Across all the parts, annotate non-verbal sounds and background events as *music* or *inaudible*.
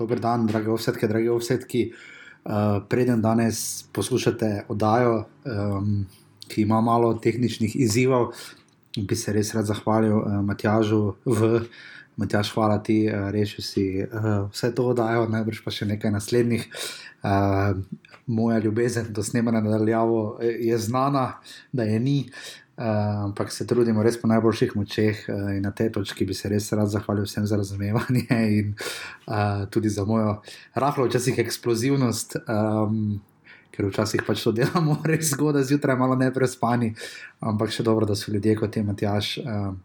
dober dan, drage vsetke, drage vsetki. Uh, preden danes poslušate oddajo, um, ki ima malo tehničnih izzivov, bi se res rad zahvalil uh, Matjažu v. Matjaž, hvala ti, uh, rešil si uh, vse to oddajo, najbrž pa še nekaj naslednjih. Uh, moja ljubezen do snemanja nadaljavo je znana, da je ni. Uh, ampak se trudimo res po najboljših močeh uh, in na tej točki bi se res rad zahvalil vsem za razumevanje *laughs* in uh, tudi za mojo rahlo, včasih eksplozivnost, um, ker včasih pač to delamo *laughs* res zgodaj zjutraj, malo ne prespani, ampak še dobro, da so ljudje kot je Matjaš. Uh,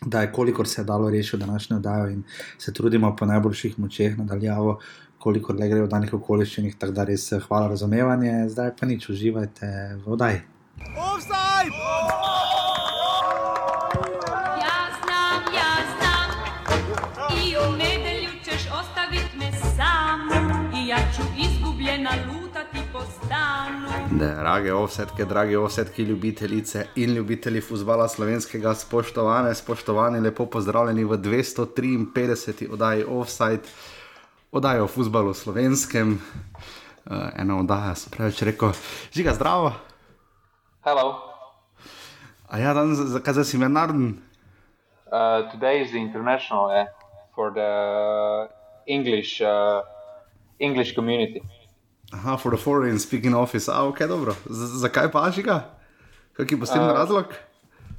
Da je kolikor se je dalo rešiti današnjo oddajo, in se trudimo po najboljših močeh nadaljavo, kolikor le gre v danih okoliščinah. Tako da res hvala za razumevanje, zdaj pa nič, uživajte v oddaji. Offside! Drage ovsetke, drage ovsetke, ljubitelice in ljubitelji futbola slovenskega, spoštovane, spoštovani, lepo pozdravljeni v 253. oddaji Offside, oddaji o futbalu slovenskem. Uh, ena oddaja, sem preveč rekel, žiga zdravo. Hello. A ja, danes zakaj si mednarodni? Uh, today is the international eh, for the English, uh, English community. Aha, for the foreign speaking office. A, ok, dobro. Z zakaj pa žiga? Kaki posebni uh, razlog?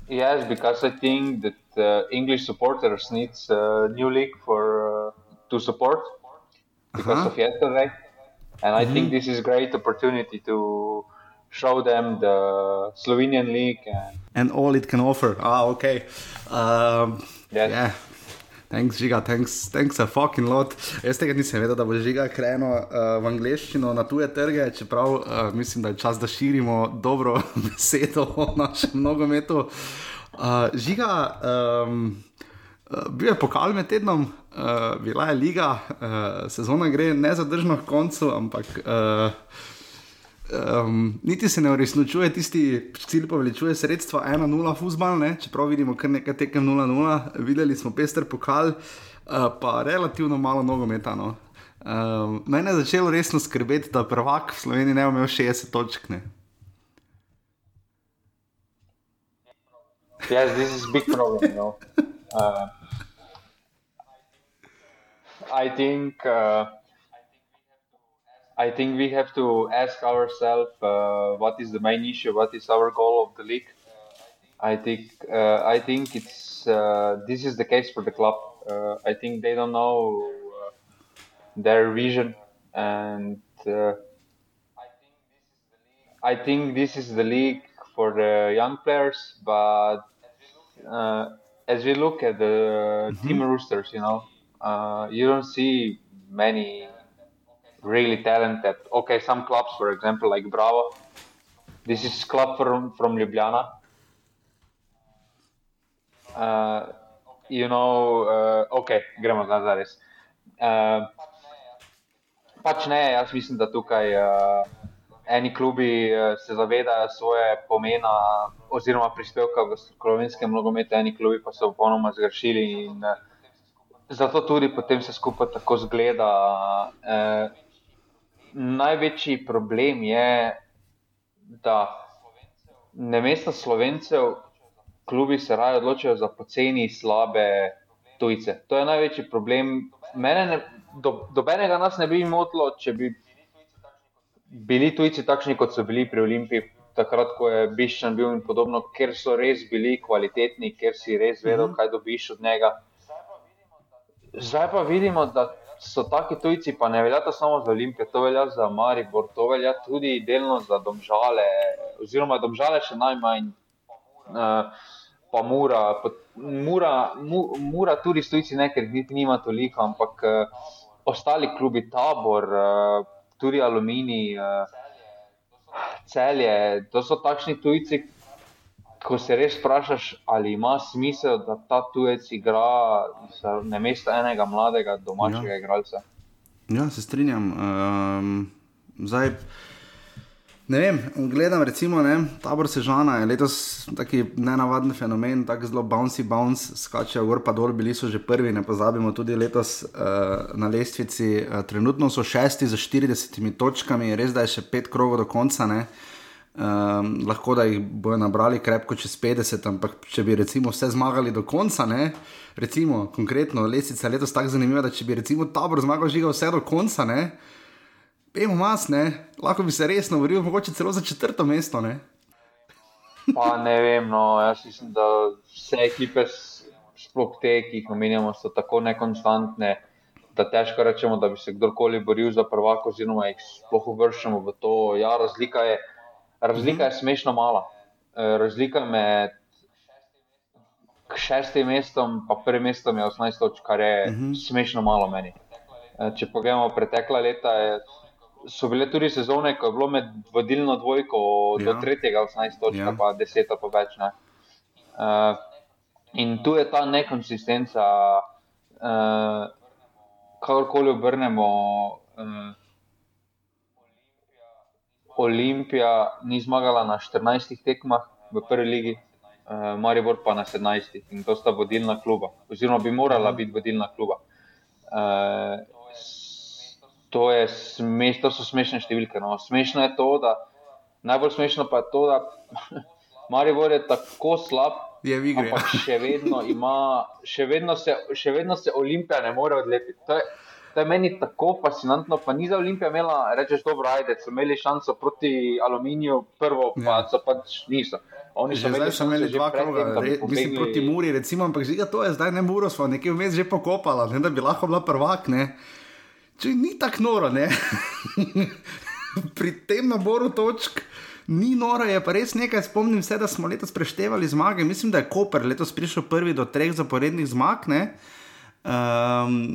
Yes, because I think that uh, English supporters need a new league for uh, to support because Aha. of yesterday, and I mm -hmm. think this is a great opportunity to show them the Slovenian league and, and all it can offer. Ah, okay. Um, yes. Yeah. Thanks, Žiga, thanks, thanks a fucking lot. Jaz tega nisem vedel, da bo Žiga krenil uh, v angleščino na tuje trge, čeprav uh, mislim, da je čas, da širimo dobro *laughs* besedo o našem nogometu. Uh, žiga, um, bil je pokal med tednom, uh, bila je liga, uh, sezona gre nezadržno k koncu, ampak. Uh, um, niti se ne uresničuje tisti cilj, povečuje sredstva 1-0 fusbal, ne? čeprav vidimo kar nekaj tekem 0-0, videli smo pester pokal, uh, pa relativno malo nogometa. No? Um, mene je začelo resno skrbeti, da prvak v Sloveniji ne bo imel 60 točk. Ne? Yes, this is big problem. Know? uh, *laughs* I think uh, I think we have to ask ourselves uh, what is the main issue, what is our goal of the league. I think uh, I think it's uh, this is the case for the club. Uh, I think they don't know uh, their vision, and uh, I think this is the league for the young players. But as we look at the mm-hmm. team roosters, you know, you don't see many really talented. Okay, some clubs, for example, like Bravo. This is club from from Ljubljana. Uh, you know, uh, ok, gremo zdaj za res. Uh, pač ne, jaz mislim, da tukaj uh, eni klubi uh, se zavedajo svoje pomena oziroma prispevka v slovenskem nogometu, eni klubi pa so popolnoma zgrešili in uh, zato tudi potem se skupaj tako zgleda. Uh, največji problem je, da ne mesto slovencev, klubi se raje odločajo za poceni, slabe tujce. To je največji problem. Mene ne, do, dobenega nas ne bi motilo, če bi bili tujci takšni, kot so bili pri Olimpiji. Takrat, ko je Biščan bil in podobno, ker so res bili kvalitetni, ker si res vedel, mhm. kaj dobiš od njega. Zdaj pa vidimo, da so taki tujci, pa ne velja to samo za Olimpijo, to velja za Maribor, to velja tudi delno za Domžale, oziroma Domžale še najmanj, uh, pa Mura, pa Mura, mu, Mura tudi s tujci nekaj, niti nima toliko, ampak uh, ostali klubi, tabor, uh, tudi Alumini, uh, celje, to so takšni tujci, ko se res vprašaš, ali ima smisel, da ta tujec igra na mesto enega mladega domačega ja. igralca. Ja, se strinjam. Um, zdaj, Ne vem, gledam, recimo, ne, tabor Sežana je letos taki nenavaden fenomen, tako zelo bouncy, bounce, skačejo gor pa dol, bili so že prvi, ne pozabimo tudi letos uh, na lestvici. Uh, trenutno so šesti za 40 točkami, res da je še pet krogov do konca. Um, lahko da jih bojo nabrali krepko čez 50, ampak če bi recimo vse zmagali do konca, ne, recimo konkretno, lestvica je letos tako zanimiva, da če bi recimo tabor zmagal žiga vse do konca, ne. Pejmo mas, ne? lahko bi se resno vril, mogoče celo za četrto mesto. Ne, *laughs* pa ne vem, no, jaz mislim, da vse ekipe, sploh te, ki jih omenjamo, so tako nekonstantne, da težko rečemo, da bi se kdorkoli boril za prvako, oziroma jih sploh uvrščamo v to. Ja, razlika je, razlika je smešno mala. E, razlika med šestim mestom in prvim mestom je 18 točk, kar je uh mhm. -huh. smešno malo meni. E, če pogledamo pretekla leta, je so bile tudi sezone, ko je bilo med vodilno dvojko ja. do tretjega, 18 točk, ja. pa 10 pa več. Uh, in tu je ta nekonsistenca, uh, kakorkoli obrnemo. Uh, Olimpija ni zmagala na 14 tekmah v prvi ligi, uh, Maribor pa na 17 in to sta vodilna kluba, oziroma bi morala biti vodilna kluba. Uh, to, smeš, to so smešne številke. No. Smešno je to, da najbolj smešno pa je to, da *laughs* Maribor je tako slab. Je v igri. Še vedno, ima, še, vedno se, še vedno se Olimpija ne more odlepiti. To je, to je meni tako fascinantno. Pa ni za Olimpijo imela, rečeš, dobro, ajde, so imeli šanso proti Aluminiju, prvo pa ja. so pač niso. Oni so zdaj imeli dva kroga, mislim, proti Muri, recimo, ampak žiga to je zdaj ne Muro, smo nekaj vmes že pokopala, ne, da bi lahko bila prvak. Ne. Če ni tako noro, ne. *laughs* Pri tem naboru točk ni noro, je pa res nekaj. Spomnim se, da smo letos preštevali zmage. Mislim, da je Koper letos prišel prvi do treh zaporednih zmag. Um,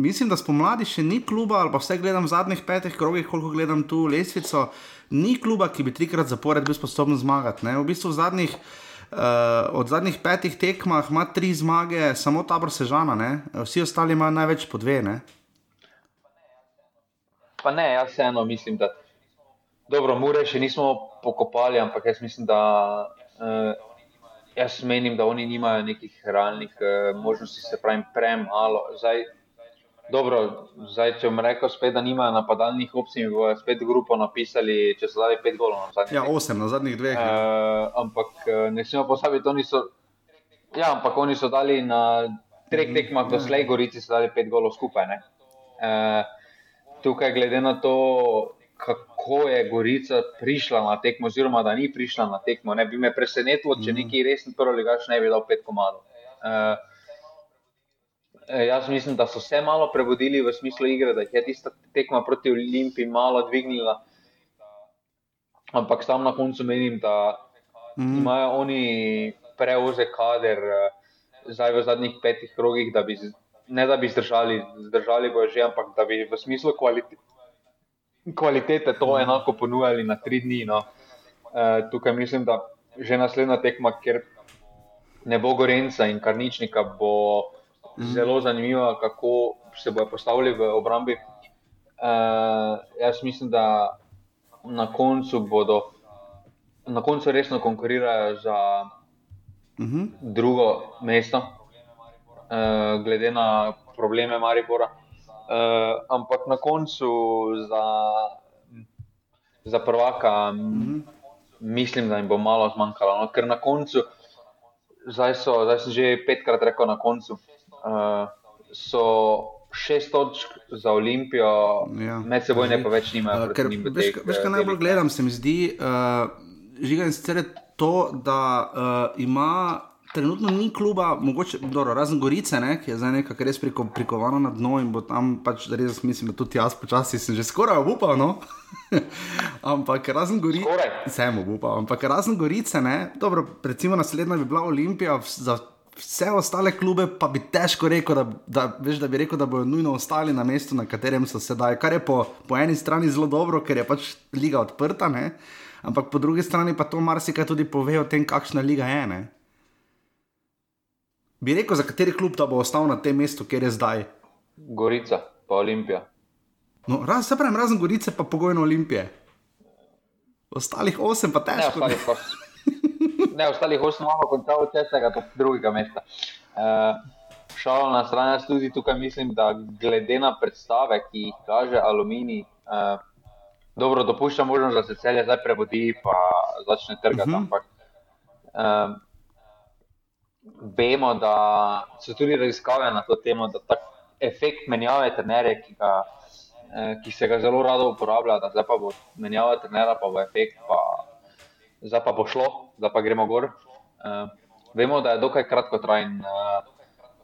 mislim, da spomladi še ni kluba, ali pa vse gledam v zadnjih petih krogih, koliko gledam tu lesvico, ni kluba, ki bi trikrat zapored bil sposoben zmagati. Ne? V bistvu v zadnjih, uh, od zadnjih petih tekmah ima tri zmage, samo tabor sežana, ne? vsi ostali imajo največ po dve. Ne? Pa ne, jaz vseeno mislim, da dobro, mure še nismo pokopali, ampak jaz mislim, da uh, jaz menim, da oni nimajo nekih realnih uh, možnosti, se pravi, premalo. Zdaj, dobro, zdaj, če bom rekel, spet, da nimajo napadalnih opcij, bo spet grupo napisali, če so dali pet golov. Ja, osem na zadnjih dveh. Uh, ampak uh, ne smemo posabiti, oni so. Ja, ampak oni so dali na treh tekmah, doslej, Gorici so dali pet golov skupaj. Uh, tukaj, glede na to, kako je Gorica prišla na tekmo, oziroma da ni prišla na tekmo, ne bi me presenetilo, če mhm. neki resni proligaš ne bi dal pet komadov. Uh, jaz mislim, da so se malo prebudili v smislu igre, da je tista tekma proti Olimpiji malo dvignila. Ampak sam na koncu menim, da mm. imajo oni preoze kader uh, zdaj v zadnjih petih krogih, da bi ne da bi zdržali, zdržali bojo že, ampak da bi v smislu kvalitete, kvalitete to enako ponujali na tri dni. No. E, tukaj mislim, da že naslednja tekma, ker ne bo Gorenca in Karničnika, bo mhm. zelo zanimiva, kako se bojo postavili v obrambi. E, jaz mislim, da na koncu bodo. Na koncu resno konkurirajo za uh mhm. -huh. drugo mesto, uh, glede na probleme Maribora. Uh, ampak na koncu za, za prvaka mm -hmm. mislim, da jim bo malo zmanjkalo. No? Ker na koncu, zdaj, so, zdaj sem že petkrat rekel, na koncu uh, so šest točk za Olimpijo, ja. med seboj ne pa več nimajo. Uh, ker, veš, veš, kaj najbolj gledam, se mi zdi, uh, žiga in sicer to, da uh, ima trenutno ni kluba, mogoče dobro, razen Gorice, ne, ki je zdaj nekako res priko, prikovano na dno in bo tam pač res, mislim, da tudi jaz počasi sem že skoraj obupal. No? *laughs* ampak razen Gorice, sem obupal, ampak razen Gorice, ne, dobro, recimo naslednja bi bila Olimpija. Za, Vse ostale klube pa bi težko rekel, da, da, veš, da bi rekel, da bodo nujno ostali na mestu, na katerem so sedaj. Kar je po, po eni strani zelo dobro, ker je pač liga odprta, ne? ampak po drugi strani pa to marsikaj tudi pove o tem, kakšna liga je. Ne? Bi rekel, za kateri klub ta bo ostal na tem mestu, kjer je zdaj? Gorica, pa Olimpija. No, raz, se pravi, razen Gorice, pa pogojno Olimpije. Ostalih osem pa težko. Ne, ostalih osem. Ne, ostalih osem imamo končal od tega drugega mesta. Uh, Šalo na stran, jaz tudi tukaj mislim, da glede na predstave, ki jih kaže Aluminij, uh, dobro dopušča možnost, da se celje zdaj prebudi in začne trgati. Uh mhm. -huh. Ampak uh, vemo, da so tudi raziskave na to temo, da ta efekt menjave trenerja, ki ga Eh, ki se ga zelo rado uporablja, da zdaj pa bo menjava trenera, pa bo efekt, pa zdaj pa bo šlo, zdaj pa gremo gor. Uh, vemo, da je dokaj kratko trajen uh,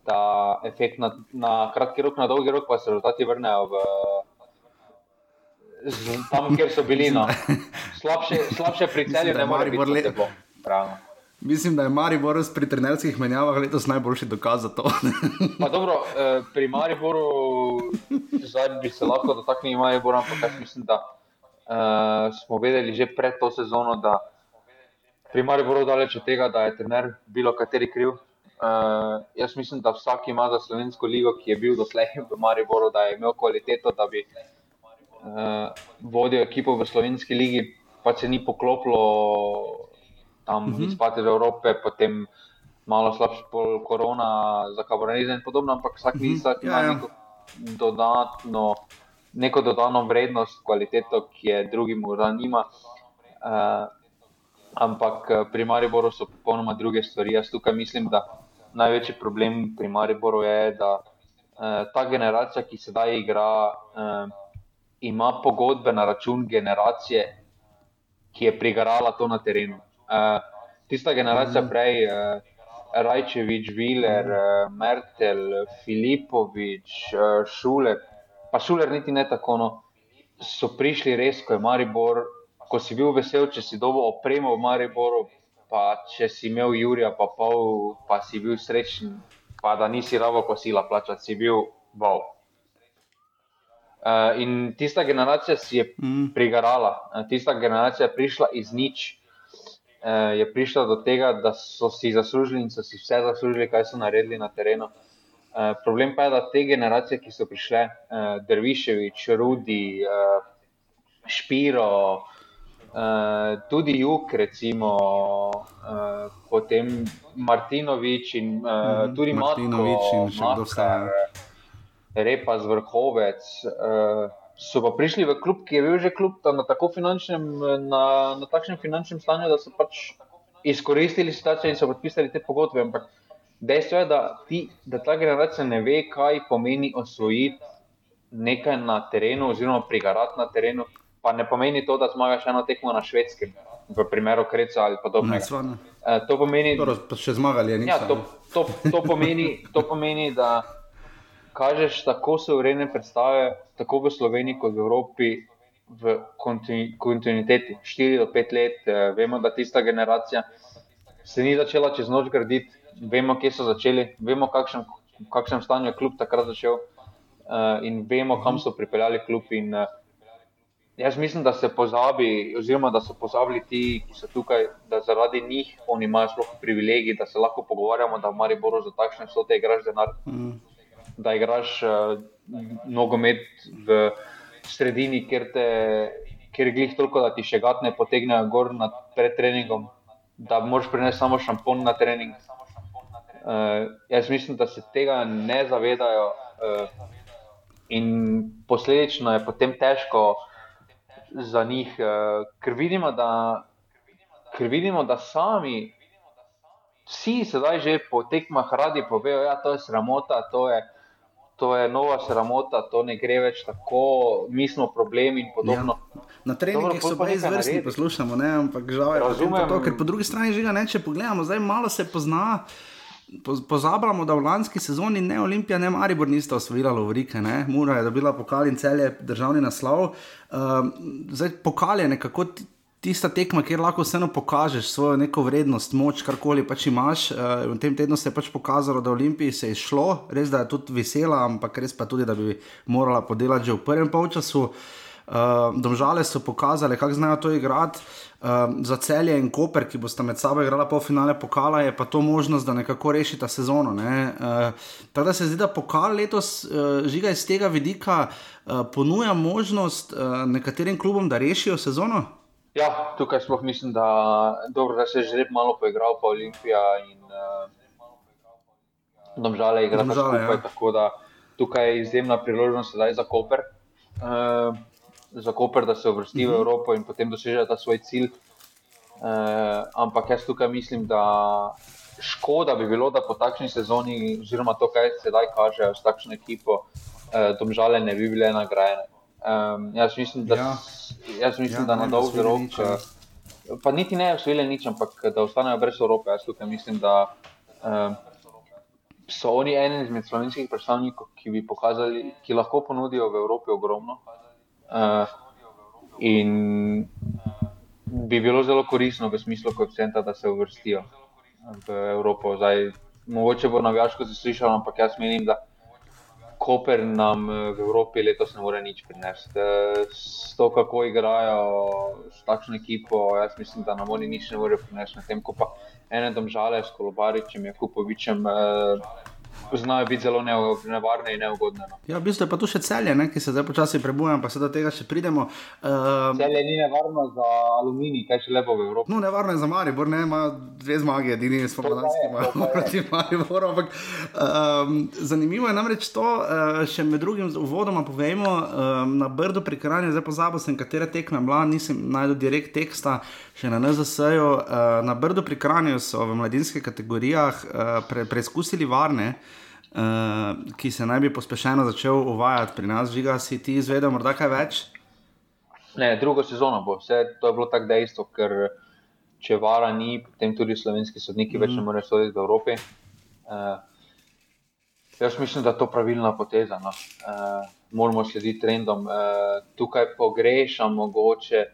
ta efekt na, na kratki rok, na dolgi rok, pa se rezultati vrnejo v, z, tam, kjer so bili. No. *laughs* Slabše, slabše pri celju, ne more biti. Pravno. Mislim, da je Maribor pri trenerskih menjavah letos najboljši dokaz za to. dobro, eh, pri Mariboru bi se lahko dotaknili Maribora, ampak mislim, da uh, smo vedeli že pred to sezono, da pri Mariboru daleč od tega, da je trener bilo kateri kriv. Uh, jaz mislim, da vsak ima za slovensko ligo, ki je bil doslej v Mariboru, da je imel kvaliteto, da bi uh, vodil ekipo v slovenski ligi, pa se ni poklopilo tam uh -huh. izpad iz Evrope, potem malo slabši pol korona, za kabronizem in podobno, ampak vsak uh -huh. ima ja, ja. neko dodatno, neko dodano vrednost, kvaliteto, ki je drugim morda nima. Uh, ampak eh, pri Mariboru so popolnoma druge stvari. Jaz tukaj mislim, da največji problem pri Mariboru je, da uh, ta generacija, ki sedaj igra, uh, ima pogodbe na račun generacije, ki je prigarala to na terenu. Uh, tista generacija mhm. prej, uh, Rajčevič, Viler, uh, Mertel, Filipovič, uh, Šuler, pa Šuler niti ne tako, no, so prišli res, ko je Maribor, ko si bil vesel, če si dobil opremo v Mariboru, pa če si imel Jurija, pa pol, pa si bil srečen, pa da nisi ravo kosila plačati, si bil bol. Uh, in tista generacija si je mm. prigarala, tista generacija je prišla iz nič, eh, je prišla do tega, da so si zaslužili in so si vse zaslužili, kaj so naredili na terenu. Eh, problem pa je, da te generacije, ki so prišle, eh, Derviševič, Rudi, eh, Špiro, eh, tudi Juk, recimo, eh, potem Martinovič in eh, tudi Martinovič in še kdo vse. Repa z vrhovec. Eh, so pa prišli v klub, ki je bil že klub na, na, na takšnem finančnem stanju, da so pač izkoristili situacijo in so podpisali te pogodbe. Ampak dejstvo je, da, ti, da ta generacija ne ve, kaj pomeni osvojiti nekaj na terenu, oziroma prigarati na terenu. Pa ne pomeni to, da zmagaš eno tekmo na švedskem, v primeru Kreca ali podobno. E, to pomeni, da še zmagali. Ja, to, to, to, pomeni, to pomeni, da kažeš tako suverene predstave, tako v Sloveniji kot v Evropi, v kontinuiteti. 4 do 5 let, eh, vemo, da tista generacija se ni začela čez noč graditi, vemo, kje so začeli, vemo, kakšen, v kakšnem stanju je klub takrat začel eh, in vemo, kam so pripeljali klub. In, eh, Jaz mislim, da se pozabi, oziroma da so pozabili ti, ki so tukaj, da zaradi njih oni imajo sploh privilegij, da se lahko pogovarjamo, da v Mariboru za takšne vsote igraš denar. Mm da igraš uh, nogomet v sredini, kjer te kjer glih toliko, da ti še gatne potegnejo gor pred treningom, da moraš prinesti samo šampon na trening. Uh, jaz mislim, da se tega ne zavedajo uh, in posledično je potem težko za njih, uh, ker, vidimo, da, ker vidimo, da sami. Vsi sedaj že po tekmah radi povejo, da ja, je to sramota, to je to je nova sramota, to ne gre več tako, mi smo problemi in podobno. Ja. Na treningih so bili izvrstni, poslušamo, ne? ampak žal je Razumem. to, ker po drugi strani že ga ne, če pogledamo, zdaj malo se pozna. Pozabljamo, da v lanski sezoni ne Olimpija, ne Maribor nista osvojila Lovrike, ne Mura je dobila pokal in cel je državni naslov. Uh, zdaj pokal je nekako tista tekma, kjer lahko vseeno pokažeš svojo neko vrednost, moč, karkoli pač imaš. Uh, v tem tednu se je pač pokazalo, da Olimpiji se je šlo, res da je tudi vesela, ampak res pa tudi, da bi morala podelati že v prvem polčasu. Uh, domžale so pokazale, kako znajo to igrati. Uh, za celje in Koper, ki bosta med sabo igrala pol finale pokala, je pa to možnost, da nekako rešita sezono. Ne? Uh, tako da se zdi, da pokal letos uh, žiga iz tega vidika uh, ponuja možnost uh, nekaterim klubom, da rešijo sezono. Ja, tukaj sploh mislim, da, dobro, da se je že malo poigral, pa Olimpija in uh, Domžale igra Domžale, skupaj. ja. Tako da tukaj je izjemna priložnost sedaj za Koper, uh, za Koper, da se uvrsti Mhm. v Evropo in potem doseže ta svoj cilj. Uh, ampak jaz tukaj mislim, da škoda bi bilo, da po takšni sezoni, oziroma to, kaj sedaj kažejo s takšno ekipo, uh, Domžale ne bi bile nagrajene. Um, jaz mislim, da, Ja. jaz mislim, Ja, da na dolgi rok. nič, ja. eh, Pa niti ne osvojili nič, ampak da ostanejo brez Evrope. Jaz tukaj mislim, da um, so oni eni izmed slovenskih predstavnikov, ki bi pokazali, ki lahko ponudijo v Evropi ogromno. Uh, in bi bilo zelo koristno v smislu koeficienta, da se uvrstijo v Evropo. Zdaj, mogoče bo navijaško zaslišano, ampak jaz menim, da Koper nam eh, v Evropi letos ne more nič prinesti. Eh, S to, kako igrajo s takšno ekipo, jaz mislim, da nam oni nič ne morejo prinesti. Medtem ko pa ene domžale s Kolobaričem, Jakupovičem, eh, znajo biti zelo nevarne in neugodne. No. Ja, v bistvu je pa tu še celje, ne, ki se zdaj počasi prebujam, pa se do tega še pridemo. Uh, Celje ni nevarno za aluminij, kaj še lepo v Evropi. No, nevarno je za Maribor, ne ima dve zmage, edini je, pa je. proti Mariboru. Ampak, um, zanimivo je namreč to, uh, še med drugim uvodoma povejmo, um, na Brdu pri Kranju, zdaj pozabil sem, katere tekme bila, nisem najdel direkt teksta, še na NZS-ju. Uh, na Brdu pri Kranju so v mladinskih kategorijah uh, pre, preizkusili varne. Uh, ki se naj bi pospešeno začel uvajati pri nas, žiga si ti izvedel, morda kaj več? Ne, drugo sezono bo. Vse to je bilo tako dejstvo, ker če vara ni, potem tudi slovenski sodniki mm. več ne morejo soditi v Evropi. Uh, jaz mislim, da je to pravilna poteza. No. Uh, moramo slediti trendom. Uh, tukaj pogrešam mogoče.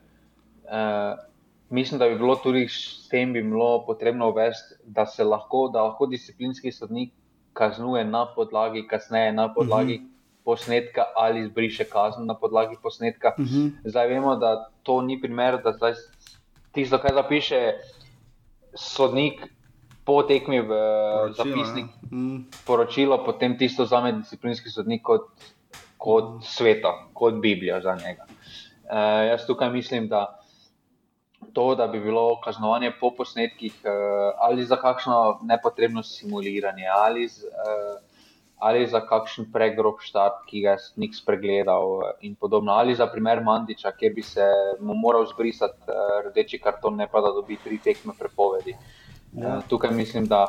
Uh, mislim, da bi bilo tudi s tem bi bilo potrebno uvesti, da se lahko, da lahko disciplinski sodnik kaznuje na podlagi, kasneje na podlagi. Mm -hmm posnetka ali izbriše kazen na podlagi posnetka. Uh -huh. Zdaj vemo, da to ni primer, da zdaj tisto, kar zapiše sodnik po tekmi v Poročilo, zapisnik, ja. Mm. poročilo, potem tisto vzame disciplinski sodnik kot, kot sveta, kot Biblija za njega. Uh, jaz tukaj mislim, da to, da bi bilo kaznovanje po posnetkih uh, ali za kakšno nepotrebno simuliranje ali z, uh, ali za kakšen pregrob štart, ki ga je nik spregledal, in podobno, ali za primer Mandiča, kjer bi se mu moral zbrisati rdeči karton, ne pa da dobi tri tekme prepovedi. Ja. Tukaj mislim, da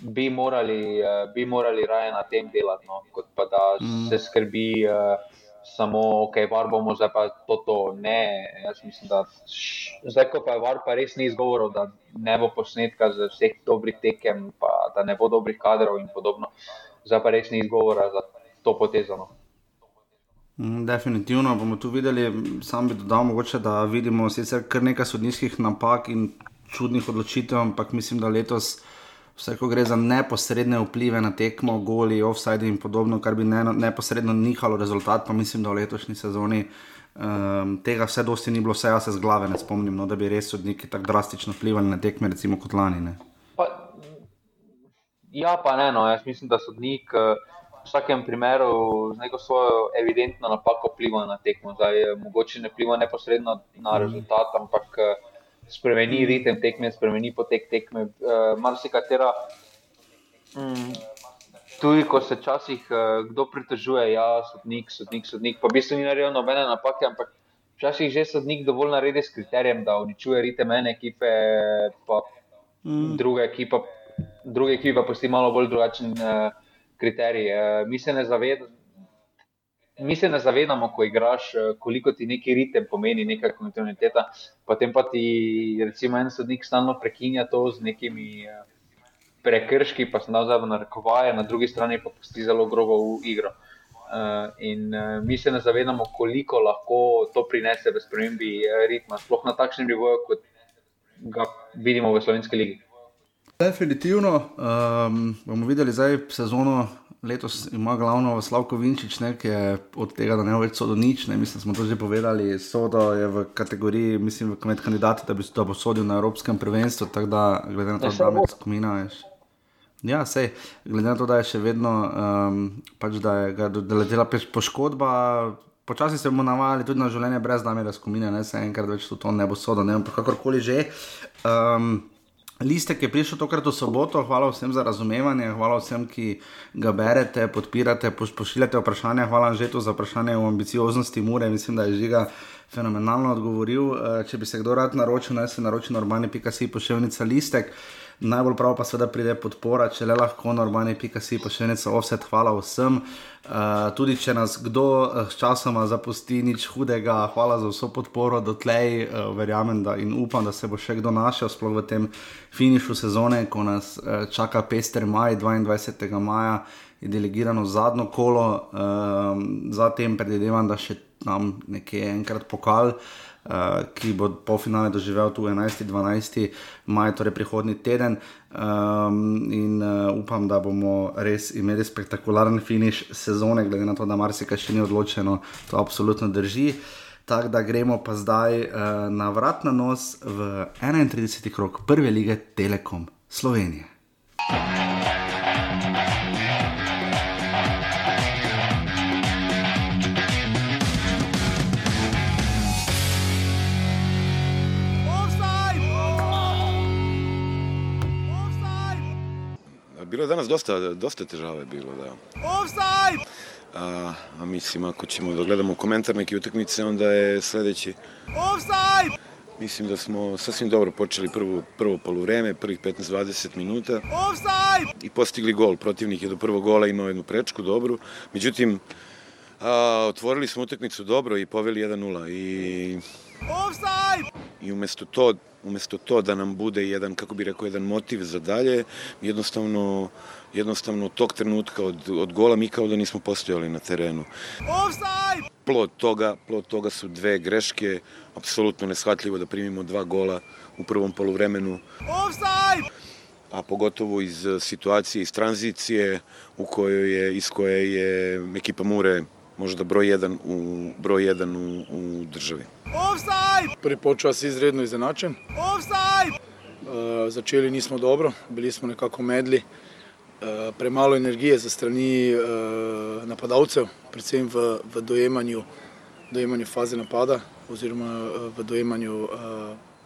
bi morali, bi morali raje na tem delati, no, kot pa da mm. se skrbi. Uh, Samo, ok, var bomo zdaj pa to, to. Ne, jaz mislim, da zdaj, ko pa je var, pa res ni izgovorov, da ne bo posnetka z vseh dobrih tekem, pa da ne bo dobrih kadrov in podobno. Zdaj pa res ni izgovora za to potezano. Mm, Definitivno bomo tu videli, sam bi dodal, mogoče, da vidimo sicer kar nekaj sodniških napak in čudnih odločitev, ampak mislim, da letos, vse ko gre za neposredne vplive na tekmo, goli, offside in podobno, kar bi ne, neposredno nihalo rezultat, pa mislim, da v letošnji sezoni um, tega vse dosti ni bilo, vse jaz se z glave ne spomnim, no, da bi res sodniki tako drastično vplivali na tekme, recimo kot lani. Ne. Pa, ja, pa ne, no, jaz mislim, da sodnik. Uh, V vsakem primeru z neko svojo evidentno napako vpliva na tekmo. Zdaj, eh, mogoče ne vpliva neposredno na rezultat, ampak eh, spremeni ritem tekme, spremeni potek tekme. Uh, Marsikatera, mm, tudi ko se včasih uh, kdo pritožuje, ja, sodnik, sodnik, sodnik, pa v bistvu ni naredil nobene napake, ampak včasih že sodnik dovolj naredi s kriterijem, da uničuje ritem ene ekipe, pa mm. druga ekipa, druge ekipe pa pusti malo bolj drugačen. Uh, kriterij. Mi se, zaved, mi se ne zavedamo, ko igraš, koliko ti neki ritem pomeni, neka kontinuiteta. Potem pa ti, recimo, en sodnik stalno prekinja to z nekimi prekrški, pa se zdaj v narekovaje, na drugi strani pa pusti zelo grobo v igro. In mi se ne zavedamo, koliko lahko to prinese v spremembi ritma, sploh na takšnem nivoju, kot ga vidimo v Slovenski ligi. Definitivno um, bomo videli zdaj sezono. Letos ima glavno Slavko Vinčič, ne, ki je od tega, da ne bo več sodo nič. Ne, mislim, smo to že povedali. Sodo je v kategoriji, mislim, med kandidati, da, bi, da bo sodil na Evropskem prvenstvu. Tako da, glede na to, da je skupina. Ja, sej, glede na to, da je še vedno, um, pač, da je ga letela poškodba, počasi se bomo navajali tudi na življenje brez namere skupine, ne se enkrat več to ne bo sodo, ne vem, kakorkoli že. Um, Listek je prišel tokrat v soboto, hvala vsem za razumevanje, hvala vsem, ki ga berete, podpirate, pošiljate vprašanja. Hvala že to za vprašanje o ambicioznosti Mure, mislim, da je žiga fenomenalno odgovoril. Eh, če bi se kdo rad naročil, naj se naroči normalni.si pošiljnica listek. Najbolj prav pa seveda pride podpora, če le lahko normalni.si pošiljnica offset. Hvala vsem. Uh, tudi če nas kdo uh, sčasoma zapusti, nič hudega, hvala za vso podporo dotlej. Uh, verjamem da in upam, da se bo še kdo našel, sploh v tem finišu sezone, ko nas uh, čaka pester maj, 22. maja je delegirano zadnjo kolo, uh, zatem predvidevam, da še tam nekje enkrat pokal. Uh, ki bo po finale doživel tu 11-12 maj, torej prihodnji teden. Um, in uh, upam, da bomo res imeli spektakularen finiš sezone, glede na to, da marsikaj še ni odločeno, to absolutno drži. Tako da gremo pa zdaj uh, na vrat na nos v 31. krok prve lige Telekom Slovenije. Bilo je danas dosta, dosta težave bilo, da. Offside! A, a mislim, ako ćemo da gledamo komentar neke utakmice, onda je sledeći. Offside! Mislim da smo sasvim dobro počeli prvo, prvo poluvreme, prvih 15-20 minuta. Offside! I postigli gol. Protivnik je do prvog gola imao jednu prečku dobru. Međutim, a, otvorili smo utakmicu dobro i poveli 1-0. I, Offside! I umesto to, umesto to da nam bude jedan, kako bi rekao, jedan motiv za dalje, jednostavno, jednostavno tog trenutka od, od gola mi kao da nismo postojali na terenu. Offside! Plod toga, plod toga su dve greške, apsolutno neshvatljivo da primimo dva gola u prvom poluvremenu. Offside! a pogotovo iz situacije, iz tranzicije u kojoj je, iz koje je ekipa Mure možda broj jedan u, broj jedan u, u državi. Offside! Prvi počas izredno izenačen. Offside! Uh, začeli nismo dobro, bili smo nekako medli. Uh, premalo energije za strani uh, napadalcev, predvsem v, v dojemanju, dojemanju faze napada oziroma v dojemanju uh,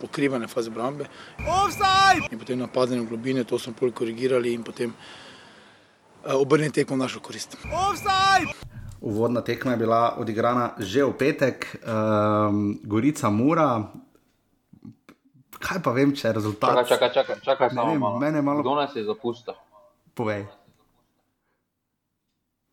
pokrivanja faze brambe. Offside! In potem napadanje v globine, to smo pol korigirali in potem uh, obrnili tekmo v našo korist. Offside! Uvodna tekma je bila odigrana že v petek, um, Gorica Mura. Kaj pa vem, če je rezultat? Čakaj, čakaj, čakaj, čakaj samo vem, malo. Mene malo. Kdo nas je zapustil? Povej.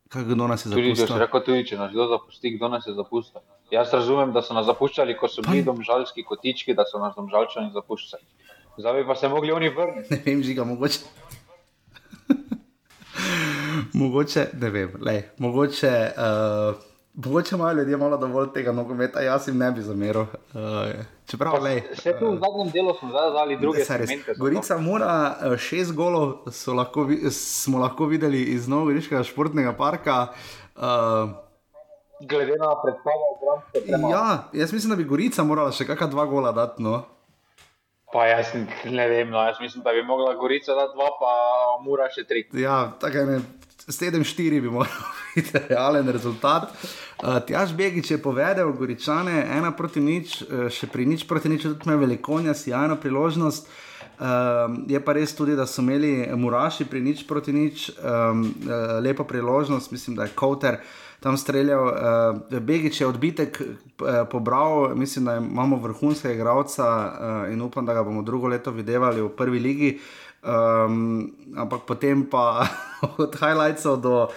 Kaj kdo nas je Tudi, zapustil? rekel, tudi če nas kdo zapusti, kdo nas je zapustil? Jaz razumem, da so nas zapuščali, ko so bili domžalski kotički, da so nas domžalčani zapuščali. Zdaj pa se mogli oni vrniti. *laughs* Ne vem, žiga, mogoče. Mogoče, ne vem, lej, mogoče, uh, mogoče imajo ljudje malo dovolj tega nogometa, jaz jim ne bi zameril. Uh, čeprav, lej, Vse tu v zadnjem delu smo zdaj dali druge segmente. to. Gorica mora eh, šest golov, lahko, smo lahko videli iz Novogoriškega športnega parka. Uh, Glede na predstavo, Gramske premalo. ja, jaz mislim, da bi Gorica morala še kakšna dva gola dati. No. Pa jaz ne vem, no, jaz mislim, da bi mogla Gorica dati dva, pa Mura še tri. Ja, tako je. 7-4 bi moral *laughs* biti realen rezultat. Uh, Tjaž Begič je povedal, Goričane, ena proti nič, eh, še pri nič proti nič, tudi ima velikonja, sjajno priložnost. Um, je pa res tudi, da so imeli Muraši pri nič proti nič, um, uh, lepo priložnost, mislim, da je Kowter tam streljal. Uh, Begič je odbitek uh, pobral, mislim, da imamo vrhunskega igralca uh, in upam, da ga bomo drugo leto videli v prvi ligi. Um, ampak potem pa *laughs* od highlightsov do.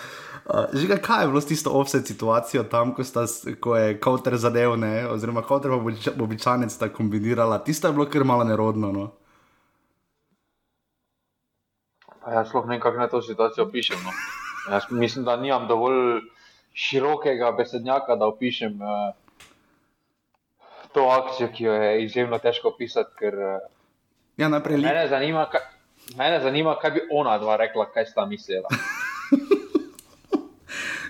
Uh, Žiga, kaj je bilo s tisto offset situacijo tam, ko, sta, ko je Kowter zadev, ne? oziroma Kowter pa Bobičanec sta kombinirala. Tisto je bilo kar malo nerodno. No? Pa jaz sploh ne vem, kako naj to situacijo opišem. No. Jaz mislim, da nimam dovolj širokega besednjaka, da opišem uh, to akcijo, ki jo je izjemno težko opisati, ker uh, Ja, najprej mene zanima, kaj, mene zanima, kaj bi ona dva rekla, kaj sta mislila. *laughs*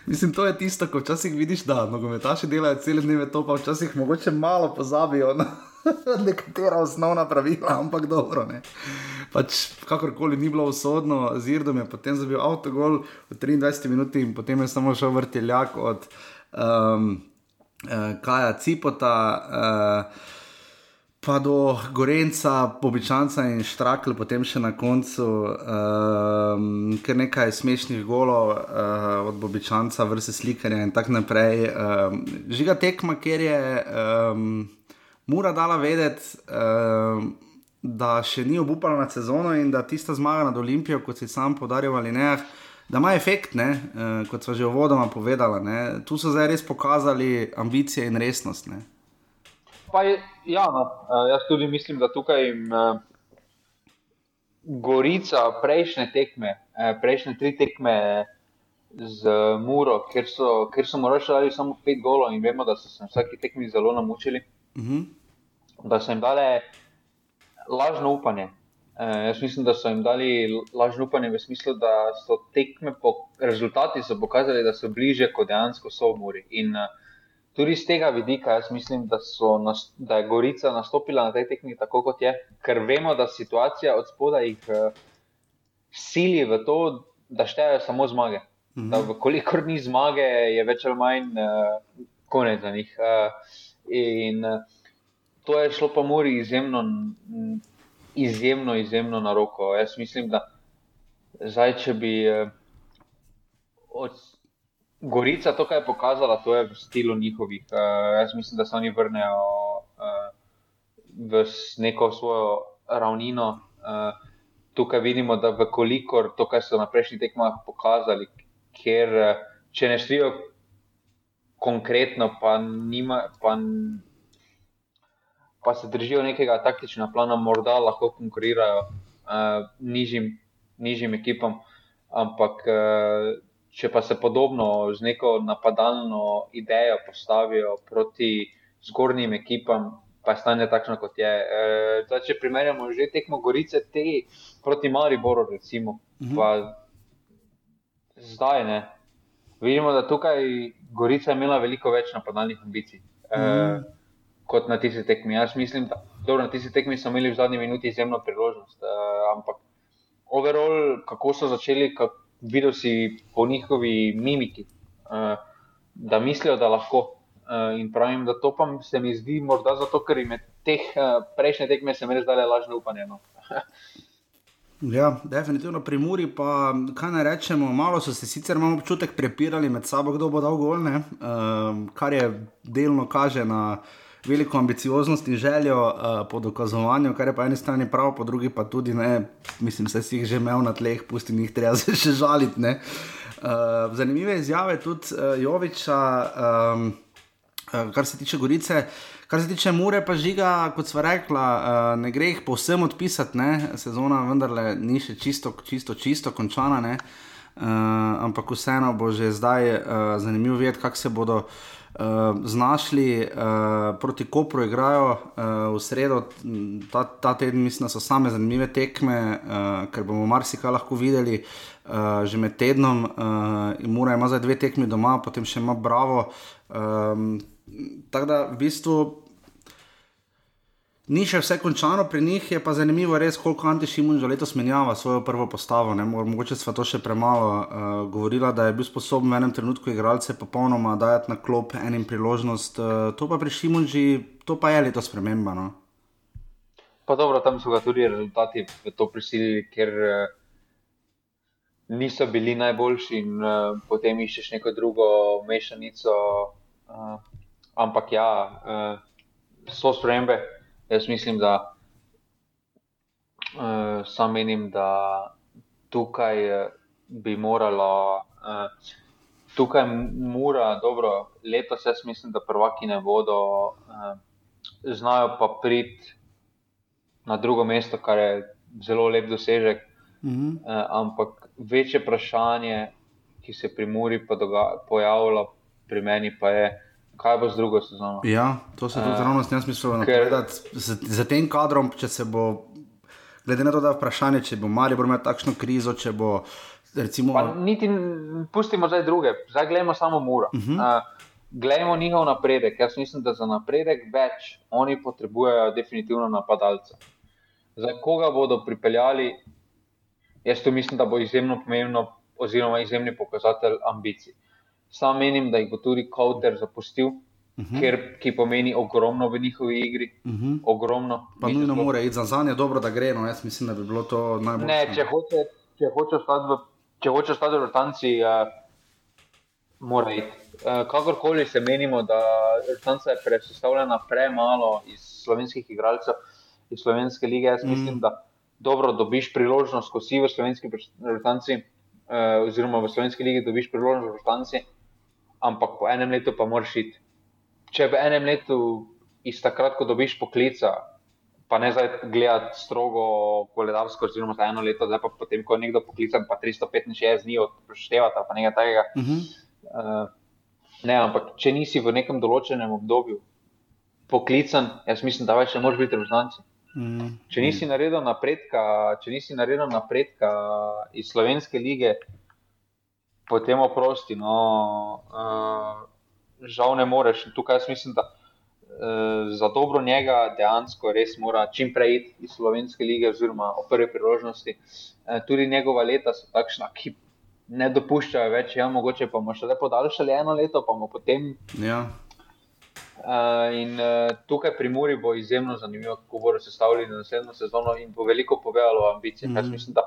Mislim, to je tisto, ko včasih vidiš, da nogometaši delajo cele dneve to, pa včasih mogoče malo pozabijo na *laughs* nekatera osnovna pravila, ampak dobro. Pač, kakorkoli ni bilo usodno, z Irdom je potem zabil avtogol v 23 minuti in potem je samo šel vrteljak od um, uh, Kaja Cipota. Uh, pa do Gorenca, Bobičanca in Štrakl, potem še na koncu, um, ker nekaj smešnih golov uh, od Bobičanca, vrste slikarja in tako naprej. Um, žiga tekma, ker je um, mora dala vedeti. Um, Da še ni obupala na sezono in da tista zmaga nad Olimpijo, kot si sam podaril ali ne, da ima efekt, ne, uh, kot so že v vodoma povedala. Ne. Tu so zdaj res pokazali ambicije in resnost. Ne. Pa je, ja, no, eh, jaz tudi mislim, da tukaj jim uh, Gorica, prejšnje tekme, uh, prejšnje tri tekme z Muro, ker so, ker so morali dati samo pet golov in vemo, da so se vsaki tekmi zelo namučili, uh mhm. -huh. da so jim dali lažno upanje. Uh, jaz mislim, da so jim dali lažno upanje v smislu, da so tekme po rezultatih pokazali, da so bliže, kot dejansko so v Muri. In, uh, tudi iz tega vidika, jaz mislim, da, nas, da je Gorica nastopila na tej tekmi tako, kot je, ker vemo, da situacija od spodaj jih uh, sili v to, da štejejo samo zmage. Mhm. Da, kolikor ni zmage, je več ali manj uh, konec za njih. Uh, in uh, to je šlo pa Muri izjemno, izjemno, izjemno na roko. Jaz mislim, da zdaj, če bi. Uh, od, Gorica to, kar je pokazala, to je v stilu njihovih. Uh, jaz mislim, da se oni vrnejo uh, v neko svojo ravnino. Uh, tukaj vidimo, da vekolikor to, kar so na prejšnjih tekmah pokazali, ker če ne šlijo konkretno, pa, nima, pa, pa se držijo nekega taktičnega plana, morda lahko konkurirajo uh, nižjim, nižjim ekipam. Ampak uh, če pa se podobno z neko napadalno idejo postavijo proti zgornjim ekipam, pa je stanje takšno, kot je. E, zdaj, če primerjamo že tekmo Gorice, te proti Mariboru, recimo, mhm. pa zdaj ne. Vidimo, da tukaj Gorica je imela veliko več napadalnih ambicij. E, mhm. Kot na tisti tekmi. Jaz mislim, da dobro, na tisti tekmi so imeli v zadnji minuti izjemno priložnost. Uh, ampak, overall, kako so začeli, kako, videl si po njihovi mimiki, uh, da mislijo, da lahko. Uh, in pravim, da to pa se mi zdi morda zato, ker jim teh uh, prejšnje tekme se mi res dale lažne upanje. No. *laughs* ja, definitivno pri Muri, pa kaj naj rečemo, malo so se sicer imamo občutek prepirali med sabo, kdo bo dal golne, uh, kar je delno kaže na veliko ambicioznost in željo uh, po dokazovanju, kar je po eni strani prav, po drugi pa tudi ne, mislim, da si jih že imel na tleh, pusti jih treba *laughs* se še žaliti. Uh, zanimive izjave tudi uh, Joviča, um, uh, kar se tiče Gorice. Kar se tiče Mure, pa žiga, kot sva rekla, uh, ne gre jih povsem odpisati, ne? sezona vendarle ni še čisto, čisto, čisto končana, uh, ampak vseeno bo že zdaj uh, zanimivo videti, kako se bodo uh, uh, znašli uh, proti Kopru, igrajo uh, v sredo, ta, ta teden, mislim, da so same zanimive tekme, uh, ker bomo marsikaj lahko videli. Uh, že med tednom, uh, mora ima zdaj dve tekmi doma, potem še ima Bravo. Um, tako da, v bistvu, Ni še vse končano pri njih, je pa zanimivo, res, koliko Antišimun že letos menjava svojo prvo postavo. Ne? Mogoče smo to še premalo uh, govorili, da je bil sposoben v enem trenutku igralce popolnoma dajati na klop enim priložnost. Uh, to pa pri Šimunži, to pa je letos sprememba. No? Pa dobro, tam so ga tudi rezultati v to prisilili, ker uh, niso bili najboljši in uh, potem iščeš neko drugo mešanico. Uh, ampak ja, uh, so spremembe. Jaz mislim, da uh, sam menim, da tukaj eh, bi moralo, uh, tukaj mora, dobro, letos jaz mislim, da prvaki ne bodo, uh, znajo pa priti na drugo mesto, kar je zelo lep dosežek. -hmm. uh, ampak večje vprašanje, ki se pri Muri pojavlja, pri meni pa je kaj bo z drugo sezono. Ja, to se tudi uh, zelo zelo smislo napovedati. Za tem kadrom, če se bo, glede na to, da je vprašanje, če bo Marijo imel takšno krizo, če bo. Recimo... Niti pustimo zdaj druge, zdaj gledamo samo Muro. Uh -huh. uh, Glejmo njihov napredek. Jaz mislim, da za napredek več oni potrebujejo definitivno napadalce. Za koga bodo pripeljali, jaz to mislim, da bo izjemno pomembno, oziroma izjemni pokazatelj ambicij. Uh, Sam menim, da jih bo tudi Kauter zapustil. uh -huh. ker, ki pomeni ogromno v njihovi igri. Uh Mhm. -huh. Ogromno. Pa Mi nujno smo- mora iti za zanje, dobro, da gre. No, jaz mislim, da bi bilo to najbolje. Ne, če hoče, če hoče ostati v, če hoče ostati v rotanci, uh, mora iti. Uh, kakorkoli se menimo, da rotanca je presestavljena premalo iz slovenskih igralcev, iz slovenske lige, jaz mislim, mm. da dobro dobiš priložnost, ko si v slovenski rotanci, uh, oziroma v slovenski ligi dobiš priložnost v rotanci, ampak po enem letu pa moraš iti. Če v enem letu iz takrat, ko dobiš poklica, pa ne zdaj gledati strogo koledarsko, oziroma za eno leto, zdaj pa potem, ko je nekdo poklican, pa 365 dni odštevati ali pa nekaj takega. Uh -huh. Uh, ne, ampak če nisi v nekem določenem obdobju poklican, jaz mislim, da več ne moreš biti reprezentanci. Mm. Če nisi naredil napredka, če nisi naredil napredka iz slovenske lige, potem oprosti. No, uh, žal ne moreš. In Tukaj jaz mislim, da uh, za dobro njega dejansko res mora čim prej iti iz slovenske lige, oziroma o prvi priložnosti. Uh, tudi njegova leta so takšna, ki ne dopuščajo več, ja, mogoče pa bomo še le podaljšali eno leto, pa bomo potem Ja. Uh, in uh, tukaj pri Muri bo izjemno zanimivo, kako bodo sestavljeni naslednjo sezono in bo veliko povedalo o ambicijah. Mm. -hmm. Jaz mislim, da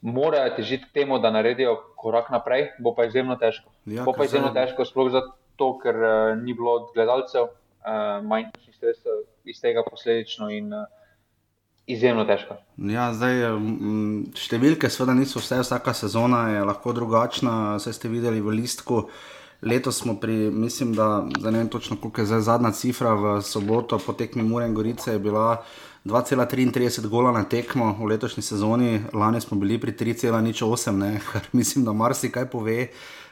morajo težiti k temu, da naredijo korak naprej, bo pa izjemno težko. Ja, bo pa izjemno zdaj- težko, sploh zato, ker uh, ni bilo gledalcev, uh, manj sredstev iz tega posledično in uh, izjemno težko. Ja, zdaj, številke seveda niso vse, vsaka sezona je lahko drugačna. Vse ste videli v listku. Letos smo pri, mislim, da zdaj ne vem točno, koliko je zdaj zadnja cifra v soboto po tekmi Mure in Gorice, je bila 2,33 gola na tekmo v letošnji sezoni, lani smo bili pri 3,08, ne, *laughs* kar mislim, da marsikaj pove.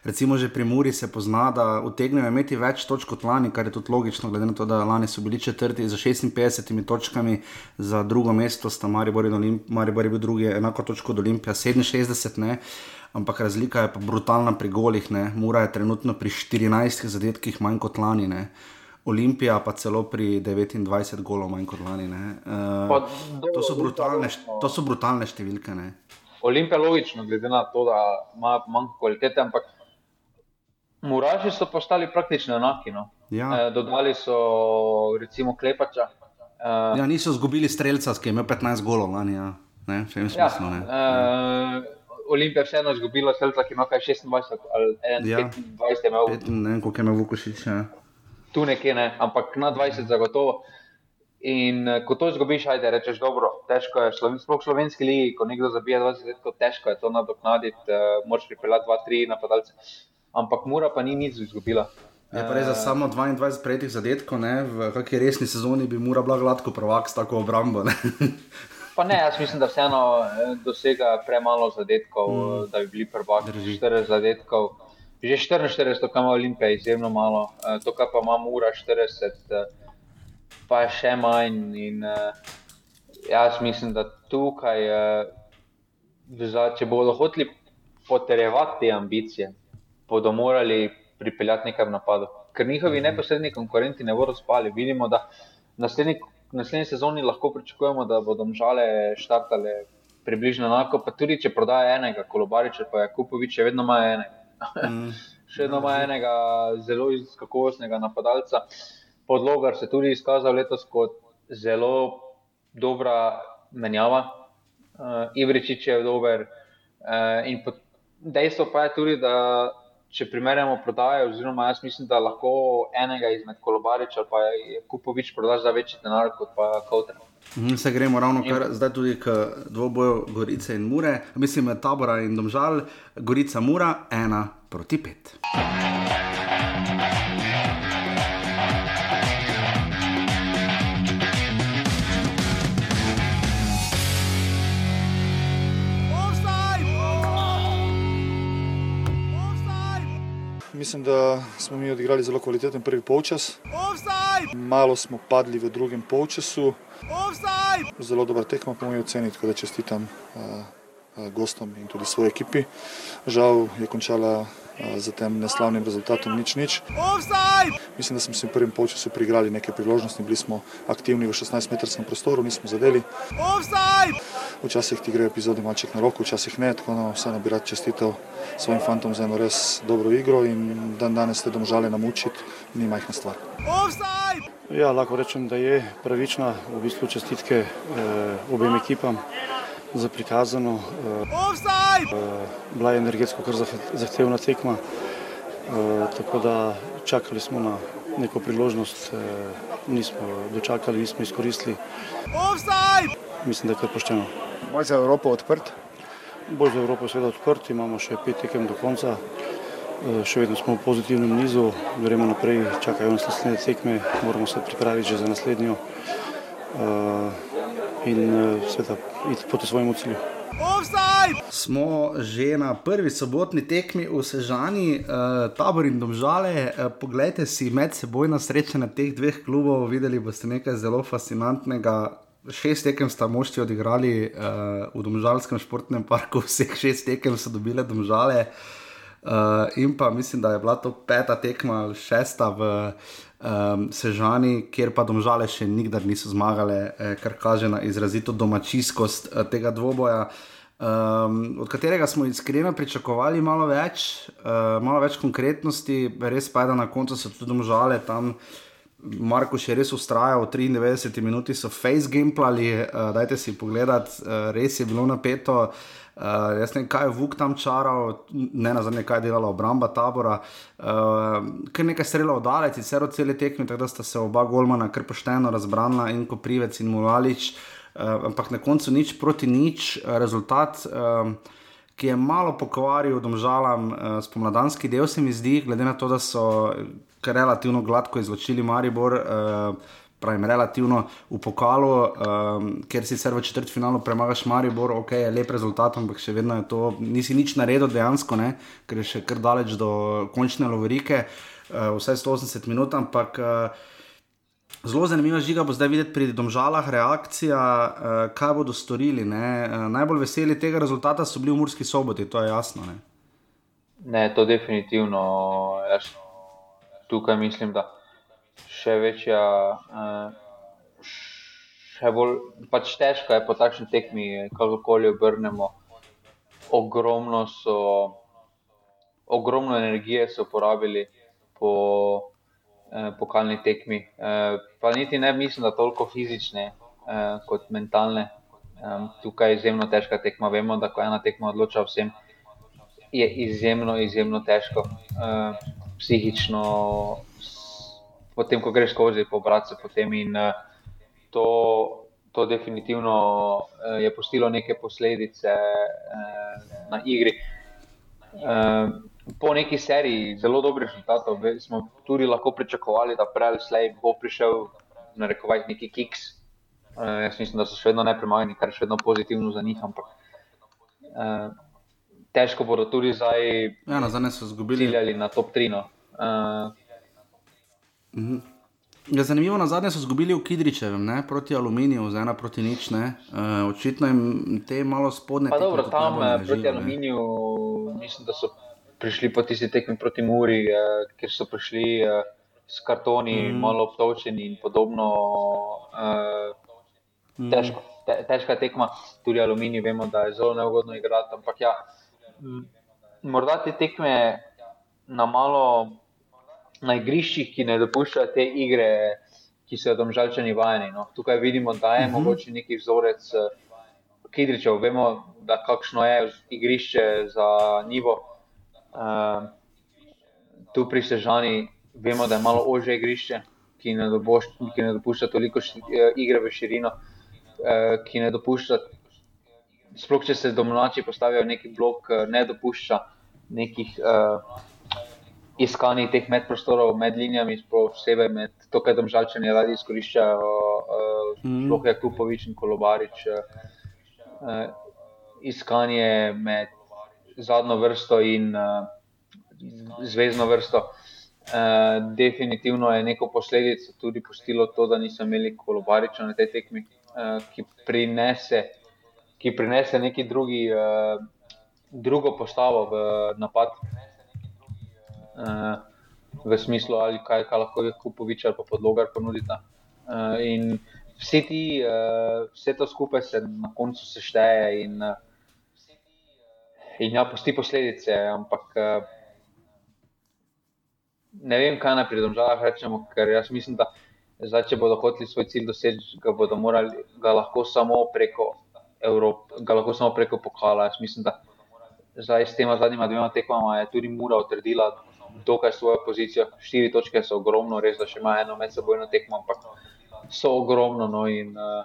Recimo že pri Muri se pozna, da utegnejo imeti več točk kot lani, kar je tudi logično, glede na to, da lani so bili četrti za 56 točkami, za drugo mesto sta Maribor in Olimp, Maribor je bil drugi, enako točko od Olimpija, 67, ne. ampak razlika je pa brutalna pri golih. Ne. Mura je trenutno pri 14 zadetkih manj kot lani. Ne. Olimpija pa celo pri 29 golov manj kot lani. Uh, Pa to, so brutalne, to so brutalne številke. Ne. Olimpija logično, glede na to, da ima manj kvalitete, ampak Muraži so postali praktično enaki. No. Ja. Eh, dodali so recimo Klepača. Eh, Ja, niso izgubili streljca, ki je imel 15 golov lani. Ja. Ne, v Ja, smislu. ne. uh, Olimpija je vseeno izgubila Celta, ki ima kaj 26 ali Ja. 25 je imel Pet- Ne vem, koliko je imel Vukošič. Ja. Tu nekje, ne, ampak na 20 zagotovo. In uh, ko to izgubiš, ajde, rečeš dobro, težko je, sploh v slovenski ligi, ko nekdo zabija 20 let, težko je to nadoknaditi, uh, moraš pripeljati 2-3 napadalce. Ampak Mura pa ni nič izgubila. Je pa res, da samo 22 prejetih zadetkov, ne? v kakšni resni sezoni bi mora bila gladko prvak s tako obrambo. Ne? *laughs* Pa ne, jaz mislim, da vseeno eh, dosega premalo zadetkov, mm. da bi bili prvaki. Drži. 40 zadetkov. Že 44, to, kar ima Olimpija, je izjemno malo, Eh, to, kar pa ima Mura 40, eh, pa je še manj. In, eh, jaz mislim, da tukaj, v za- če bodo hoteli potrjevati te ambicije, bodo morali pripeljati nekaj v napadu. Ker njihovi neposredni konkurenti ne bodo spali. Vidimo, da naslednji, naslednji sezoni lahko pričakujemo, da bodo žale štartale približno enako. Pa tudi če prodaja enega, Kolobariča, pa je Kupovič, še vedno ima enega. Mm. še vedno ima enega zelo iz- kakovostnega napadalca. Podlogar se je tudi izkazal letos kot zelo dobra menjava. Uh, Ivričič je dober. Uh, pot- dejstvo pa je tudi, da če primerjamo prodaje, oziroma jaz mislim, da lahko enega izmed Kolobariča ali pa je Kupovič prodaš za večji denar kot pa Kowter. Mhm, Se gremo ravno kar zdaj tudi k dvoboju Gorice in Mure, mislim, tabora in domžal, Gorica Mura, ena proti pet. Mislim, da smo mi odigrali zelo kvaliteten prvi polčas. Malo smo padli v drugem polčasu. Zelo dobra tekma po mojem oceni, tako da čestitam uh, gostom in tudi svoji ekipi. Žal je končala z tem neslavnim rezultatom nič nič. Mislim, da smo si v prvem polčasu priigrali nekaj priložnosti, bili smo aktivni v 16-metrskem prostoru, nismo zadeli. Včasih ti grejo epizode maček na roko, včasih ne, tako da vseeno bi rad čestitev svojim fantom za eno res dobro igro in dan danes te domžale namučiti ni majhna stvar. Ja, lahko rečem, da je pravična v bistvu čestitke eh, obem ekipam za prikazano. Uh, bila je energetsko kar zahtevna tekma, uh, tako da čakali smo na neko priložnost, uh, nismo dočakali, nismo izkoristili. Mislim, da je kar pošteno. Boj za Evropo odprt? Boj za Evropo je seveda odprt, imamo še pet tekem do konca. Še vedno smo v pozitivnem nizu, gremo naprej, čakajo nas naslednje tekme, moramo se pripraviti že za naslednjo. In seveda iti proti svojemu cilju. Smo že na prvi sobotni tekmi v Sežani, uh, tabor in domžale. Uh, poglejte si med seboj na srečanje teh dveh klubov, videli boste nekaj zelo fascinantnega. Šest tekem sta mošti odigrali uh, v Domžalskem športnem parku, vseh šest tekem so dobile Domžale. Uh, in pa mislim, da je bila to peta tekma, šesta v uh, um, Sežani, kjer pa domžale še nikdar niso zmagale, eh, kar kaže na izrazito domačijskost eh, tega dvoboja. Um, od katerega smo iskreno pričakovali malo več, uh, malo več konkretnosti, res pa je, da na koncu so tudi žale tam. Marko še res ustrajal, 93 minuti so face gameplali, uh, dajte si pogledati, uh, res je bilo napeto. Uh, jaz ne vem, kaj je Vuk tam čaral, ne na zadnje, kaj je delala obramba tabora. Uh, kar nekaj strela oddalec, vse od cele tekme, tako da sta se oba golmana kar pošteno razbranila in ko privec in muvalič. Uh, ampak na koncu nič proti nič, rezultat, uh, ki je malo pokvaril domžalam spomladanski del, se mi zdi, glede na to, da so relativno gladko izločili Maribor. Uh, pravim, relativno v pokalu, um, ker si se v četrt finalu premagaš Maribor, ok, je lep rezultat, ampak še vedno je to, nisi nič naredil dejansko, ne? ker je še kar daleč do končne lovorike, uh, vse 180 minut, ampak. Uh, Zelo zanimiva žiga bo zdaj videti pri domžalah reakcija, uh, kaj bodo storili. Uh, najbolj veseli tega rezultata so bili v Murski soboti, to je jasno. Ne, ne to definitivno. Jaz tukaj mislim, da še večja, uh, še bolj pač težko je po takšni tekmi, kakorkoli obrnemo. Ogromno, so, ogromno energije so porabili po eh, pokalni tekmi. Eh, pa niti ne mislim, da toliko fizične eh, kot mentalne. Eh, tukaj je izjemno težka tekma. Vemo, da ko ena tekma odloča vsem, je izjemno, izjemno težko. Eh, psihično, potem, ko greš skozi, se potem. In uh, to, to definitivno uh, je postilo neke posledice uh, na igri. Uh, po neki seriji zelo dobrih rezultatov smo tudi lahko pričakovali, da prej ali slej bo prišel na rekovaj neki kiks. Uh, jaz mislim, da so še vedno nepremagani, kar je še vedno pozitivno za njih. Ampak, uh, težko bodo tudi zdaj. Ja, na zadnje so izgubili. Na top 3. No. Uh, Mhm. Ja, zanimivo, na zadnje so izgubili v Kidričevem, ne? proti aluminiju, z ena proti nič. Uh, očitno jim te malo spodne. Pa dobro, tam ležijo, eh, proti aluminiju, mislim, da so prišli po tisti tekmi proti Muri, uh, kjer so prišli uh, s kartoni, mm. malo obtočeni in podobno. Uh, mm. težko, te, težka tekma, tudi aluminij, vemo, da je zelo neugodno igrati. Ampak ja, morda te tekme na malo na igriščih, ki ne dopuščajo te igre, ki so domžalčani vajeni. No. Tukaj vidimo, da je uh mhm. -huh. mogoče neki vzorec uh, Kidričev. Vemo, da kakšno je igrišče za nivo. Uh, tu pri Sežani vemo, da je malo ože igrišče, ki ne, doboš, ki ne dopušča toliko ši, uh, igre v širino, uh, ki ne dopušča. Sploh, če se domači postavijo neki blok, ne dopušča nekih uh, iskanju teh medprostorov, med linijami, posebej med to, kar domžalčani radi izkoriščajo, mhm. sploh uh, je Kupovič in Kolobarič. Uh, iskanje med zadnjo vrsto in uh, zvezdno vrsto. Uh, definitivno je neko posledico tudi postilo to, da niso imeli kolobariča na tej tekmi, uh, ki prinese ki prinese neki drugi, uh, drugo postavo v napad. Uh, v smislu, ali kaj, kaj lahko je kupovič ali pa podlogar ponudita. Uh, in vsi ti, uh, vse to skupaj se na koncu sešteje in, uh, in ja, pusti posledice. Ampak uh, ne vem, kaj naj pri domžalah rečemo, ker jaz mislim, da zdaj, če bodo hoteli svoj cilj doseči, ga bodo morali ga lahko samo preko Evrope, ga lahko samo preko pokala. Jaz mislim, da zdaj s tema zadnjima dvema tekmama je tudi Mura utrdila dokaj svojo pozicijo. Štiri točke so ogromno, res da še ima eno med sebojno tekmo, ampak so ogromno. No, in, uh,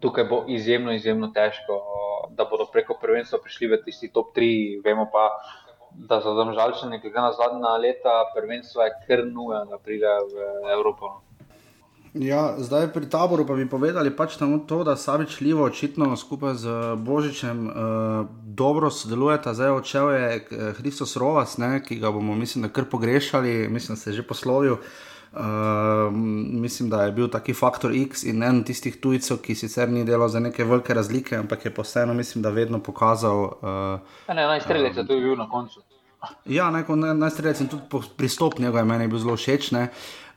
tukaj bo izjemno, izjemno težko, uh, da bodo preko prvenstva prišli v tisti top 3. Vemo pa, da za državljane, ki ga na zadnja leta prvenstva je krnuja, da pride v Evropo. Ja, zdaj pri taboru pa bi povedali, pač to, da Savič Livo očitno skupaj z Božičem uh, dobro sodelujeta. Zdaj odšel je Hristos Rovas, ne, ki ga bomo, mislim, da kar pogrešali, mislim, da se je že poslovil. Uh, mislim, da je bil taki faktor X in en tistih tujcev, ki sicer ni delal za neke velike razlike, ampak je posebno, mislim, da vedno pokazal. Uh, ne, najstrelec je tudi bil na koncu. Ja, najstrelec in tudi pristop njega je meni bil zelo všeč. Uh,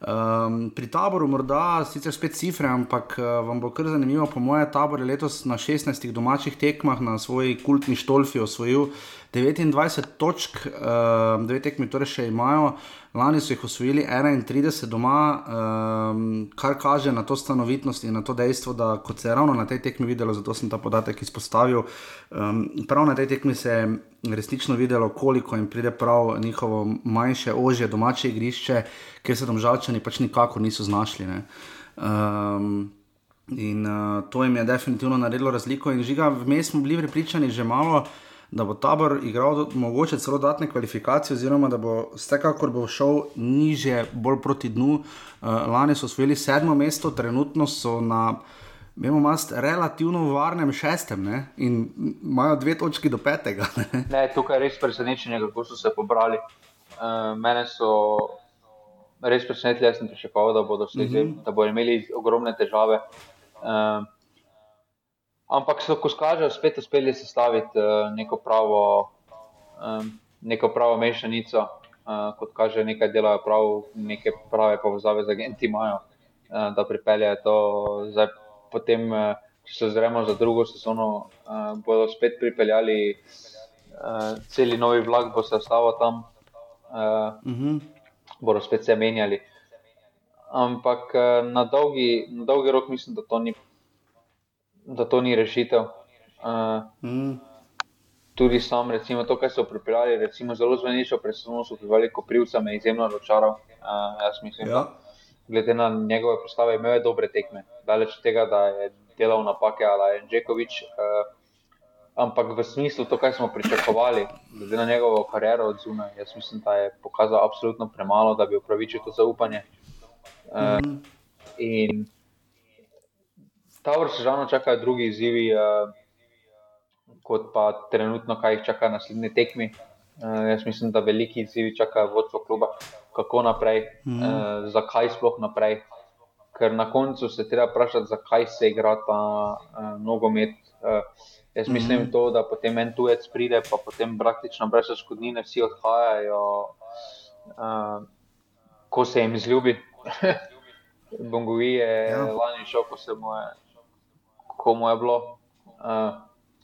Um, pri taboru, morda sicer spet cifre, ampak uh, vam bo kar zanimivo. Po mojem, tabor je letos na 16 domačih tekmah na svoji kultni štolfi osvojil 29 točk, uh, dve tekmi torej še imajo. Lani so jih osvojili 31 doma, um, kar kaže na to stanovitnost in na to dejstvo, da kot se je ravno na tej tekmi videlo, zato sem ta podatek izpostavil. Um, prav na tej tekmi se je resnično videlo, koliko jim pride prav njihovo manjše, ožje domače igrišče, ker se tam žalčani pač nikako niso znašli. Um, in uh, to jim je definitivno naredilo razliko. In žiga, vmes smo bili pripričani že malo da bo tabor igral mogoče celo dodatne kvalifikacije, oziroma da bo vsekakor bo šel niže, bolj proti dnu. Uh, lani so osvojili sedmo mesto, trenutno so na. Vemo, mast relativno varnem šestem ne? in imajo dve točki do petega. Ne? Ne, tukaj je res presenečenje, kako so se pobrali. Uh, mene so res presenetili, jaz sem pričakoval, da bodo, uh mhm. -huh. da bodo imeli ogromne težave. Uh, Ampak so, ko skažejo, spet uspeli sestaviti uh, neko, pravo, neko pravo mešanico, uh, kot kaže, nekaj delajo prav, neke prave povezave z agenti imajo, uh, da pripeljejo to. Zdaj, potem, če se ozremo za drugo sezono, bodo spet pripeljali uh, cel novi vlak, bo se ostalo tam, uh, uh mhm. -huh. bodo spet se menjali. Ampak na, dolgi, na dolgi rok mislim, da to ni da to ni rešitev. Uh, mm. Tudi sam, recimo, to, kar so pripeljali, recimo, zelo zveničo, predvsem so pripeljali Koprivca, me izjemno razočaral. Uh, jaz mislim, ja. glede na njegove postave, imel je dobre tekme, daleč od tega, da je delal napake ali je Džekovič. Uh, ampak v smislu to, kar smo pričakovali, glede na njegovo kariero od zunaj, jaz mislim, da je pokazal absolutno premalo, da bi upravičil to zaupanje. Uh, mm. In Stavr se žal čakajo drugi izzivi, uh, kot pa trenutno, kaj jih čaka na naslednji tekmi. Uh, jaz mislim, da veliki izzivi čakajo vodstvo kluba, kako naprej, mm. uh, zakaj sploh naprej. Ker na koncu se treba vprašati, zakaj se igra ta uh, nogomet. Uh, jaz mislim, mm. to, da potem en tujec pride, pa potem praktično brez škodnine vsi odhajajo, uh, ko se jim zljubi. *laughs* Bongovi je ja. lani šel, ko se mu je komu je bilo. Uh,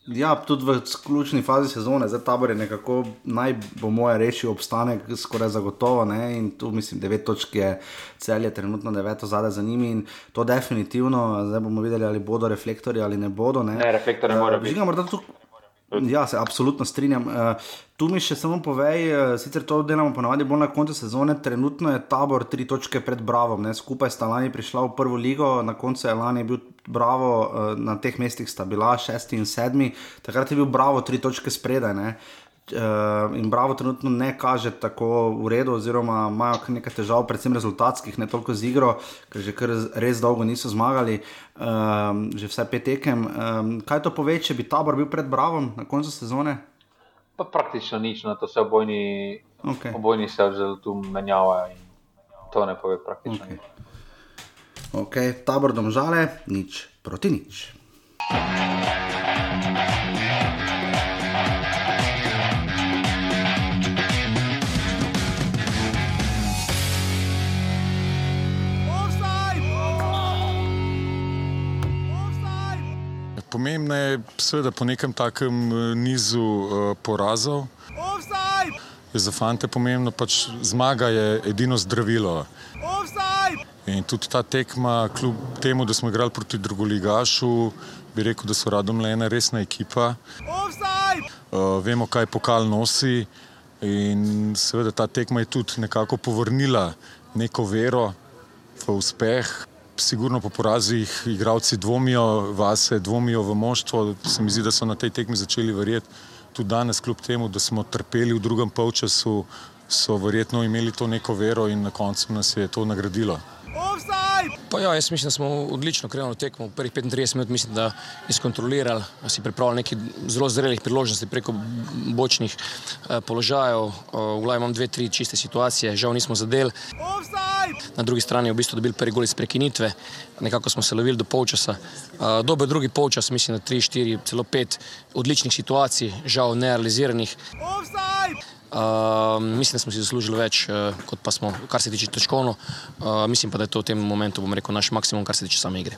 ja, tudi v ključni fazi sezone, zdaj tabor je nekako naj bo moje rešil obstanek, skoraj zagotovo. Ne? In tu mislim, devet točk je cel je trenutno deveto zadaj za njimi in to definitivno, zdaj bomo videli, ali bodo reflektori ali ne bodo. Ne, ne reflektori uh, morajo biti. Ja, se absolutno strinjam. Uh, tu mi še samo povej, uh, sicer to delamo ponavadi bolj na koncu sezone, trenutno je tabor tri točke pred Bravom, ne? skupaj sta lani prišla v prvo ligo, na koncu je lani bil Bravo, uh, na teh mestih sta bila šesti in sedmi, takrat je bil Bravo tri točke spredaj. Ne? Uh, in Bravo trenutno ne kaže tako v redu, oziroma imajo nekaj težav, predvsem rezultatskih, ne toliko z igro, ker že res dolgo niso zmagali, um, že vse pet tekem. Um, kaj to pove, če bi tabor bil pred Bravo na koncu sezone? Pa praktično nič, na no, to se obojni, okay. obojni se že tu menjavajo in to ne pove praktično. Okay. Okay. Tabor domžale, nič proti nič. Pomembno je, seveda, po nekem takem eh, nizu uh, porazov. Je za fante pomembno, pač zmaga je edino zdravilo. In tudi ta tekma, kljub temu, da smo igrali proti drugoligašu, bi rekel, da so radom le ena resna ekipa. Uh, vemo, kaj pokal nosi. In seveda ta tekma je tudi nekako povrnila neko vero v uspeh sigurno po porazih igravci dvomijo vase, dvomijo v moštvo. Se mi zdi, da so na tej tekmi začeli verjeti. Tudi danes, kljub temu, da smo trpeli v drugem polčasu, so verjetno imeli to neko vero in na koncu nas je to nagradilo. Pa ja, jaz mislim, da smo odlično krenuli tekmo. V prvih 35 minut mislim, da izkontrolirali, da si pripravili nekaj zelo zrelih priložnosti preko bočnih eh, položajev. Eh, v glavi imam dve, tri čiste situacije, žal nismo zadeli. Na drugi strani je v bistvu dobil prvi gol iz prekinitve, nekako smo se lovili do polčasa. Eh, dober drugi polčas, mislim, da tri, štiri, celo pet odličnih situacij, žal nerealiziranih. Uh, mislim, da smo si zaslužili več, uh, kot pa smo, kar se tiče točkovno. Uh, mislim pa, da je to v tem momentu, bom rekel, naš maksimum, kar se tiče same igre.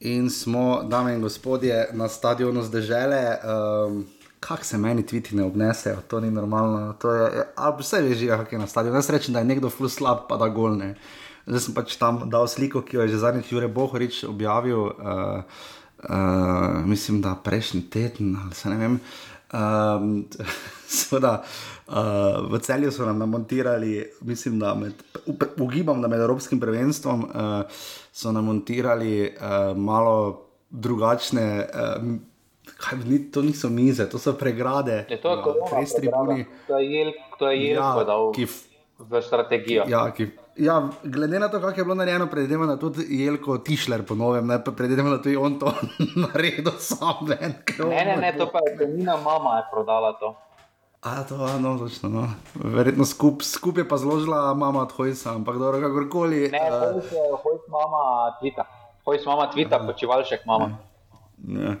In smo, dame in gospodje, na stadionu zdržele. Um, Kako se meni tviti ne obnesejo, to ni normalno. To je, ali vse veš, kako je na stadionu. Jaz rečem, da je nekdo flu slab, pa da golne. Zdaj sem pač tam dal sliko, ki jo je že zadnjič Jure Bohorič objavil. Uh, uh, mislim, da prejšnji teden ali se ne vem. Um, *laughs* Seveda, uh, v celju so nam namontirali, mislim, da med, ugibam, da med Evropskim prvenstvom uh, so namontirali uh, malo drugačne. Uh, Kaj, ni, to niso mize, to so pregrade. Je to je res tribuni. To je jel, to je jel, ja, dal ki, v strategijo. Ja, ki, Ja, glede na to, kako je bilo narejeno, predvidevam, da tudi Jelko Tišler ponovim, ne pa predvidevam, da tudi on to *laughs* naredil sam. Ne, ne, ne, ne, to pa je njena mama je prodala to. A, to je no, točno. No. Verjetno skupaj skup je pa zložila mama od Hojsa, ampak dobro, kakorkoli. Ne, uh, Hojs mama tvita, Hojs mama tvita, počivalšek mama. Ne.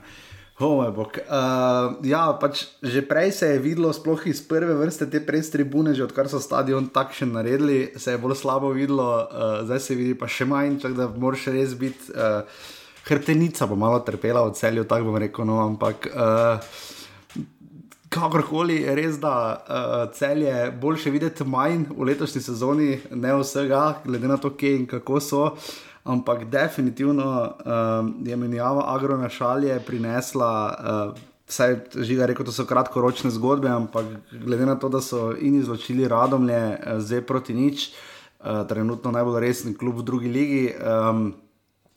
Oh, uh, ja, pač že prej se je videlo, sploh iz prve vrste te predstribune, že odkar so stadion takšen naredili, se je bolj slabo videlo, uh, zdaj se vidi pa še manj, čak da moraš res biti. Uh, hrbtenica bo malo trpela v celju, tako bom rekel, no, ampak. Uh, Kakorkoli je res, da uh, cel je boljše videti manj v letošnji sezoni, ne vsega, glede na to, kje in kako so. Ampak definitivno um, je menjava agrona šalje prinesla. Uh, Vsaj žiga rekel, da so kratkoročne zgodbe, ampak glede na to, da so in izločili radomlje, uh, zdaj proti nič, uh, trenutno najbolj resni klub v drugi ligi. Um,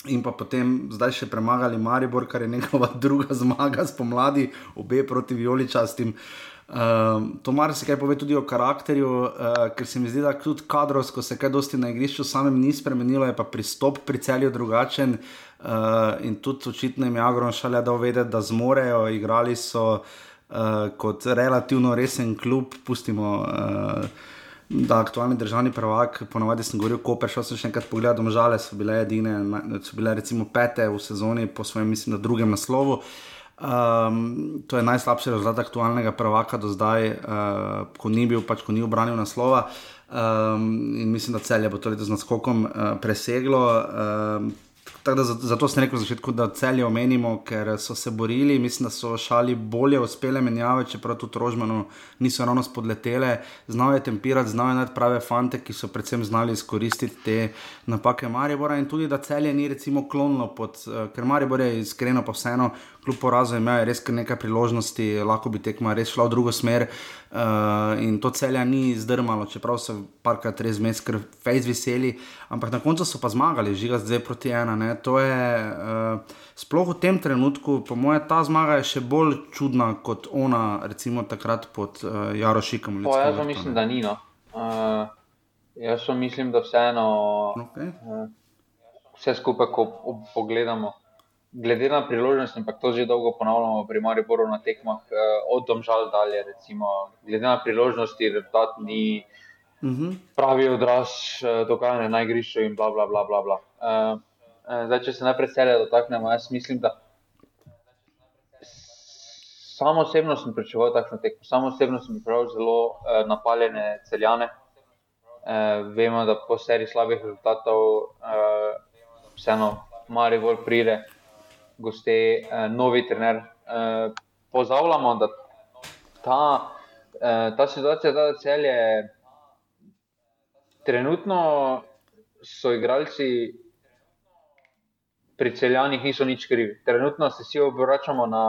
In pa potem zdaj še premagali Maribor, kar je *laughs* njegova druga zmaga spomladi, obe proti Violičastim. Uh, Um, to mar se kaj pove tudi o karakterju, uh, ker se mi zdi, da tudi kadrovsko se kaj dosti na igrišču samem ni spremenilo, je pa pristop pri celju drugačen. Uh, in tudi očitno jim je Agron šalja dal vedeti, da zmorejo, igrali so uh, kot relativno resen klub, pustimo. Uh, Da, aktualni državni prvak, ponovadi sem govoril, ko pešel sem še enkrat pogledal, žale so bile edine, so bile recimo pete v sezoni po svojem, mislim, drugem naslovu. Uh, Um, to je najslabši rezultat aktualnega prvaka do zdaj, uh, ko ni bil, pač ko ni obranil naslova. Um, in mislim, da celje bo to leto z naskokom uh, preseglo. Um, Da, zato sem rekel na začetku, da celje omenimo, ker so se borili. Mislim, da so šali bolje uspele menjave, čeprav tudi rožmano niso ravno spodletele. Znajo je tempirati, znajo najti prave fante, ki so predvsem znali izkoristiti te napake Maribora. In tudi, da celje ni recimo klonilo, pod, uh, ker Maribor je iskreno pa vseeno, kljub porazu imajo res nekaj priložnosti, lahko bi tekma res šla v drugo smer. Uh, in to celja ni zdrmalo, čeprav so parkrat res zmes, ker fejs veseli, ampak na koncu so pa zmagali, žiga zdaj proti ena. Ne? To je uh, sploh v tem trenutku, po mojem, ta zmaga je še bolj čudna kot ona, recimo takrat pod uh, Jarošikom. Po, jaz pa mislim, da ni. No. Uh, jaz mislim, da vseeno okay. uh, vse skupaj, ko pogledamo glede na priložnost, ampak to že dolgo ponavljamo pri Mariboru na tekmah, eh, od domžal dalje, recimo, glede na priložnosti, rezultat ni uh mhm. -huh. pravi odraz eh, dogajanja na igrišču in bla bla bla. bla, bla. Uh, zdaj, če se najprej celje dotaknemo, jaz mislim, da samo osebno sem pričakoval takšno tekmo, samo osebno sem pripravil zelo uh, napaljene celjane. Uh, vemo, da po seriji slabih rezultatov uh, vseeno Mari bolj pride, goste, uh, novi trener. Uh, Pozavljamo, da ta, uh, ta situacija, da cel je trenutno, so igralci pri celjanih niso nič krivi. Trenutno se vsi obračamo na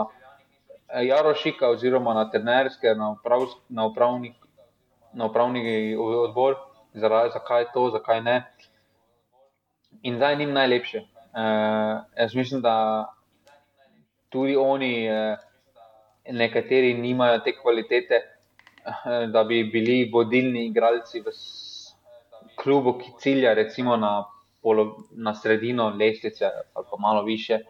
Eh, Jarošika oziroma na trenerske, na, uprav, na, upravni, na upravni odbor, zaradi, zakaj to, zakaj ne. In zdaj njim najlepše. E, jaz mislim, da tudi oni, e, nekateri, nimajo te kvalitete, e, da bi bili vodilni igralci v klubu, ki cilja recimo na, polo, na sredino lestvice ali pa malo više. E,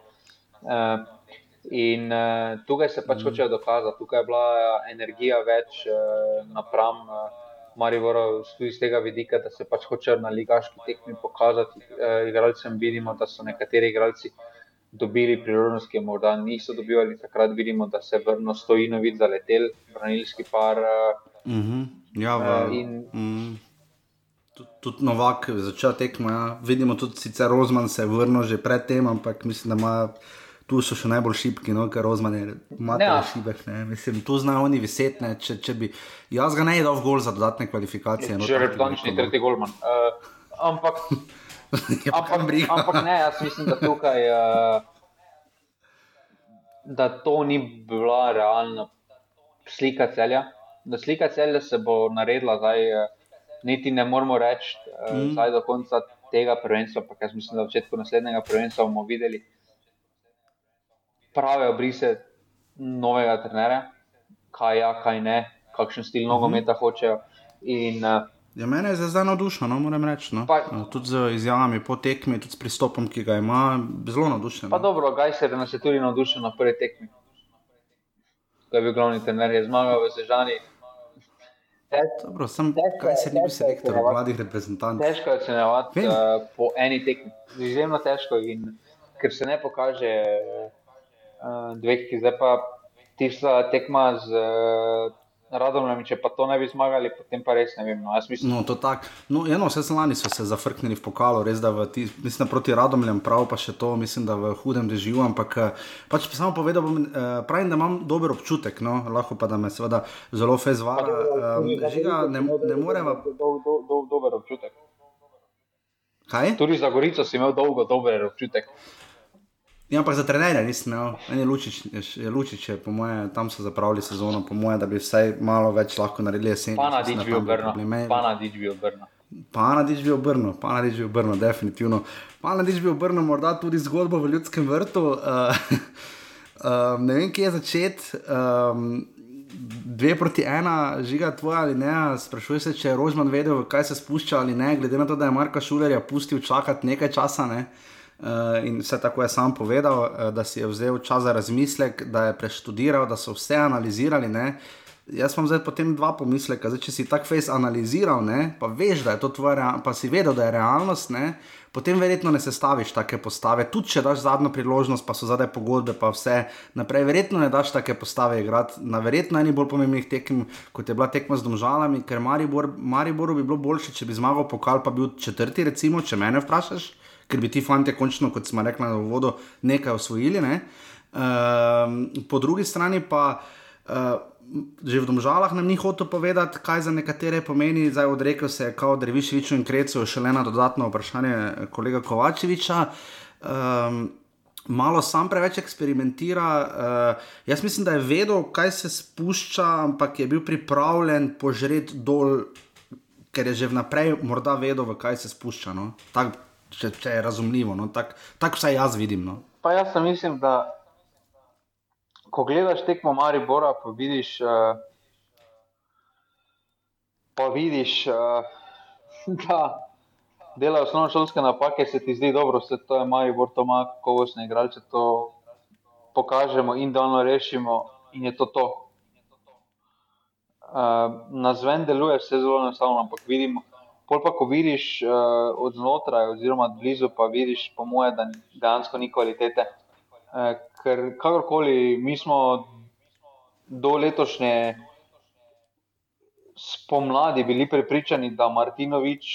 In uh, tukaj se pač mm. hočejo dokazati, tukaj je bila energija več uh, napram uh, Mariboru, tudi iz tega vidika, da se pač hočejo na ligaški tekmi pokazati. Uh, igralcem vidimo, da so nekateri igralci dobili priložnost, ki je morda niso dobivali. Takrat vidimo, da se vrno stojinovic zaletel, branilski par. Uh, mm -hmm. Ja, v, uh, in, mm. Tudi Novak začel tekmo. Ja. Vidimo tudi, se Rozman se je vrnil že predtem, ampak mislim, da ima tu so še najbolj šipki, no, ker rozmane, imate ja. šibek, ne, mislim, tu znajo oni visetne, če, če bi, jaz ga ne je dal v gol za dodatne kvalifikacije. No, že replanični tretji golman. Uh, ampak, *laughs* ampak, ampak ne, jaz mislim, da tukaj, uh, da to ni bila realna slika celja, da slika celja se bo naredila zdaj, uh, niti ne moramo reči, uh, mm. zdaj do konca tega prvenstva, pa jaz mislim, da v začetku naslednjega prvenstva bomo videli, prave obrise novega trenera, kaj ja, kaj ne, kakšen stil nogometa mhm. hočejo. In, uh, Ja, mene je zdaj navdušeno, no, moram reči. No. Pa, tudi z izjavami po tekmi, tudi s pristopom, ki ga ima, zelo navdušen. Pa dobro, gaj se, da nas je tudi navdušen na prvi tekmi. To je bil glavni trener, je zmagal v Sežani. Dobro, sem, težko, kaj se ni bil selektor mladih reprezentantov? Težko je ocenjevati uh, po eni tekmi. Izjemno težko, in, ker se ne pokaže. Uh, uh, dveh, ki zdaj pa tista tekma z uh, Radomljami, če pa to ne bi zmagali, potem pa res ne vem. No, mislim... no to tako. No, eno, vse lani so se zafrknili v pokalu, res da v ti, mislim, proti Radomljam, prav pa še to, mislim, da v hudem dežju, ampak eh, pač samo povedal bom, uh, pravim, da imam dober občutek, no, lahko pa da me seveda zelo fezvala. Uh, žiga, ne, ne moremo. Do, do, do, dober občutek. Kaj? Tudi za Gorico si imel dolgo dober občutek. Ja, ampak za trenerja nisem imel, eni lučič, je lučič, je, po moje, tam so zapravili sezono, po moje, da bi vsaj malo več lahko naredili jesen. Pa na dič bi obrnil. Pa na dič bi obrnil. Bi bi definitivno. Pa na dič bi obrnil, morda tudi zgodbo v ljudskem vrtu. Uh, uh, *laughs* ne vem, kje je začeti. Um, Dve proti ena, žiga tvoja ali ne, sprašuje se, če je Rožman vedel, kaj se spušča ali ne, glede na to, da je Marka Šulerja pustil čakati nekaj časa. Ne. Uh, in vse tako je sam povedal, uh, da si je vzel čas za razmislek, da je preštudiral, da so vse analizirali. Ne? Jaz imam zdaj potem dva pomisleka. Zdaj, če si tak face analiziral, ne? pa veš, da je to tvoja, pa si vedel, da je realnost, ne? potem verjetno ne sestaviš take postave. Tudi če daš zadnjo priložnost, pa so zadaj pogodbe, pa vse naprej, verjetno ne daš take postave igrati. Na verjetno eni bolj pomembnih tekem, kot je bila tekma z domžalami, ker Mariboru Maribor bi bilo boljše, če bi zmagal pokal, pa bil četrti, recimo, če mene vprašaš ker bi ti fanti končno, kot smo rekli, na vodo nekaj osvojili. Ne? Uh, po drugi strani pa. Uh, Že v domžalah nam ni hotel povedati, kaj za nekatere pomeni, zdaj odrekel se je kao Drevišoviču in Krecu, še le na dodatno vprašanje kolega Kovačeviča. Um, malo sam preveč eksperimentira. Uh, jaz mislim, da je vedel, kaj se spušča, ampak je bil pripravljen požreti dol, ker je že vnaprej morda vedel, v kaj se spušča. No? Tak, če, če je razumljivo. No? Tako tak vsaj jaz vidim. No? Jaz mislim, da ko gledaš tekmo Maribora, pa vidiš, uh, pa vidiš uh, *laughs* da delajo osnovne šolske napake, se ti zdi dobro, vse to je Maribor, to ima kogosne igralce, to pokažemo in da ono rešimo in je to to. Uh, na zven deluje vse zelo enostavno, ampak vidimo, pol pa ko vidiš uh, od znotraj, oziroma blizu, pa vidiš, po moje, da dejansko ni kvalitete. Uh, ker kakorkoli mi smo do letošnje spomladi bili prepričani, da Martinovič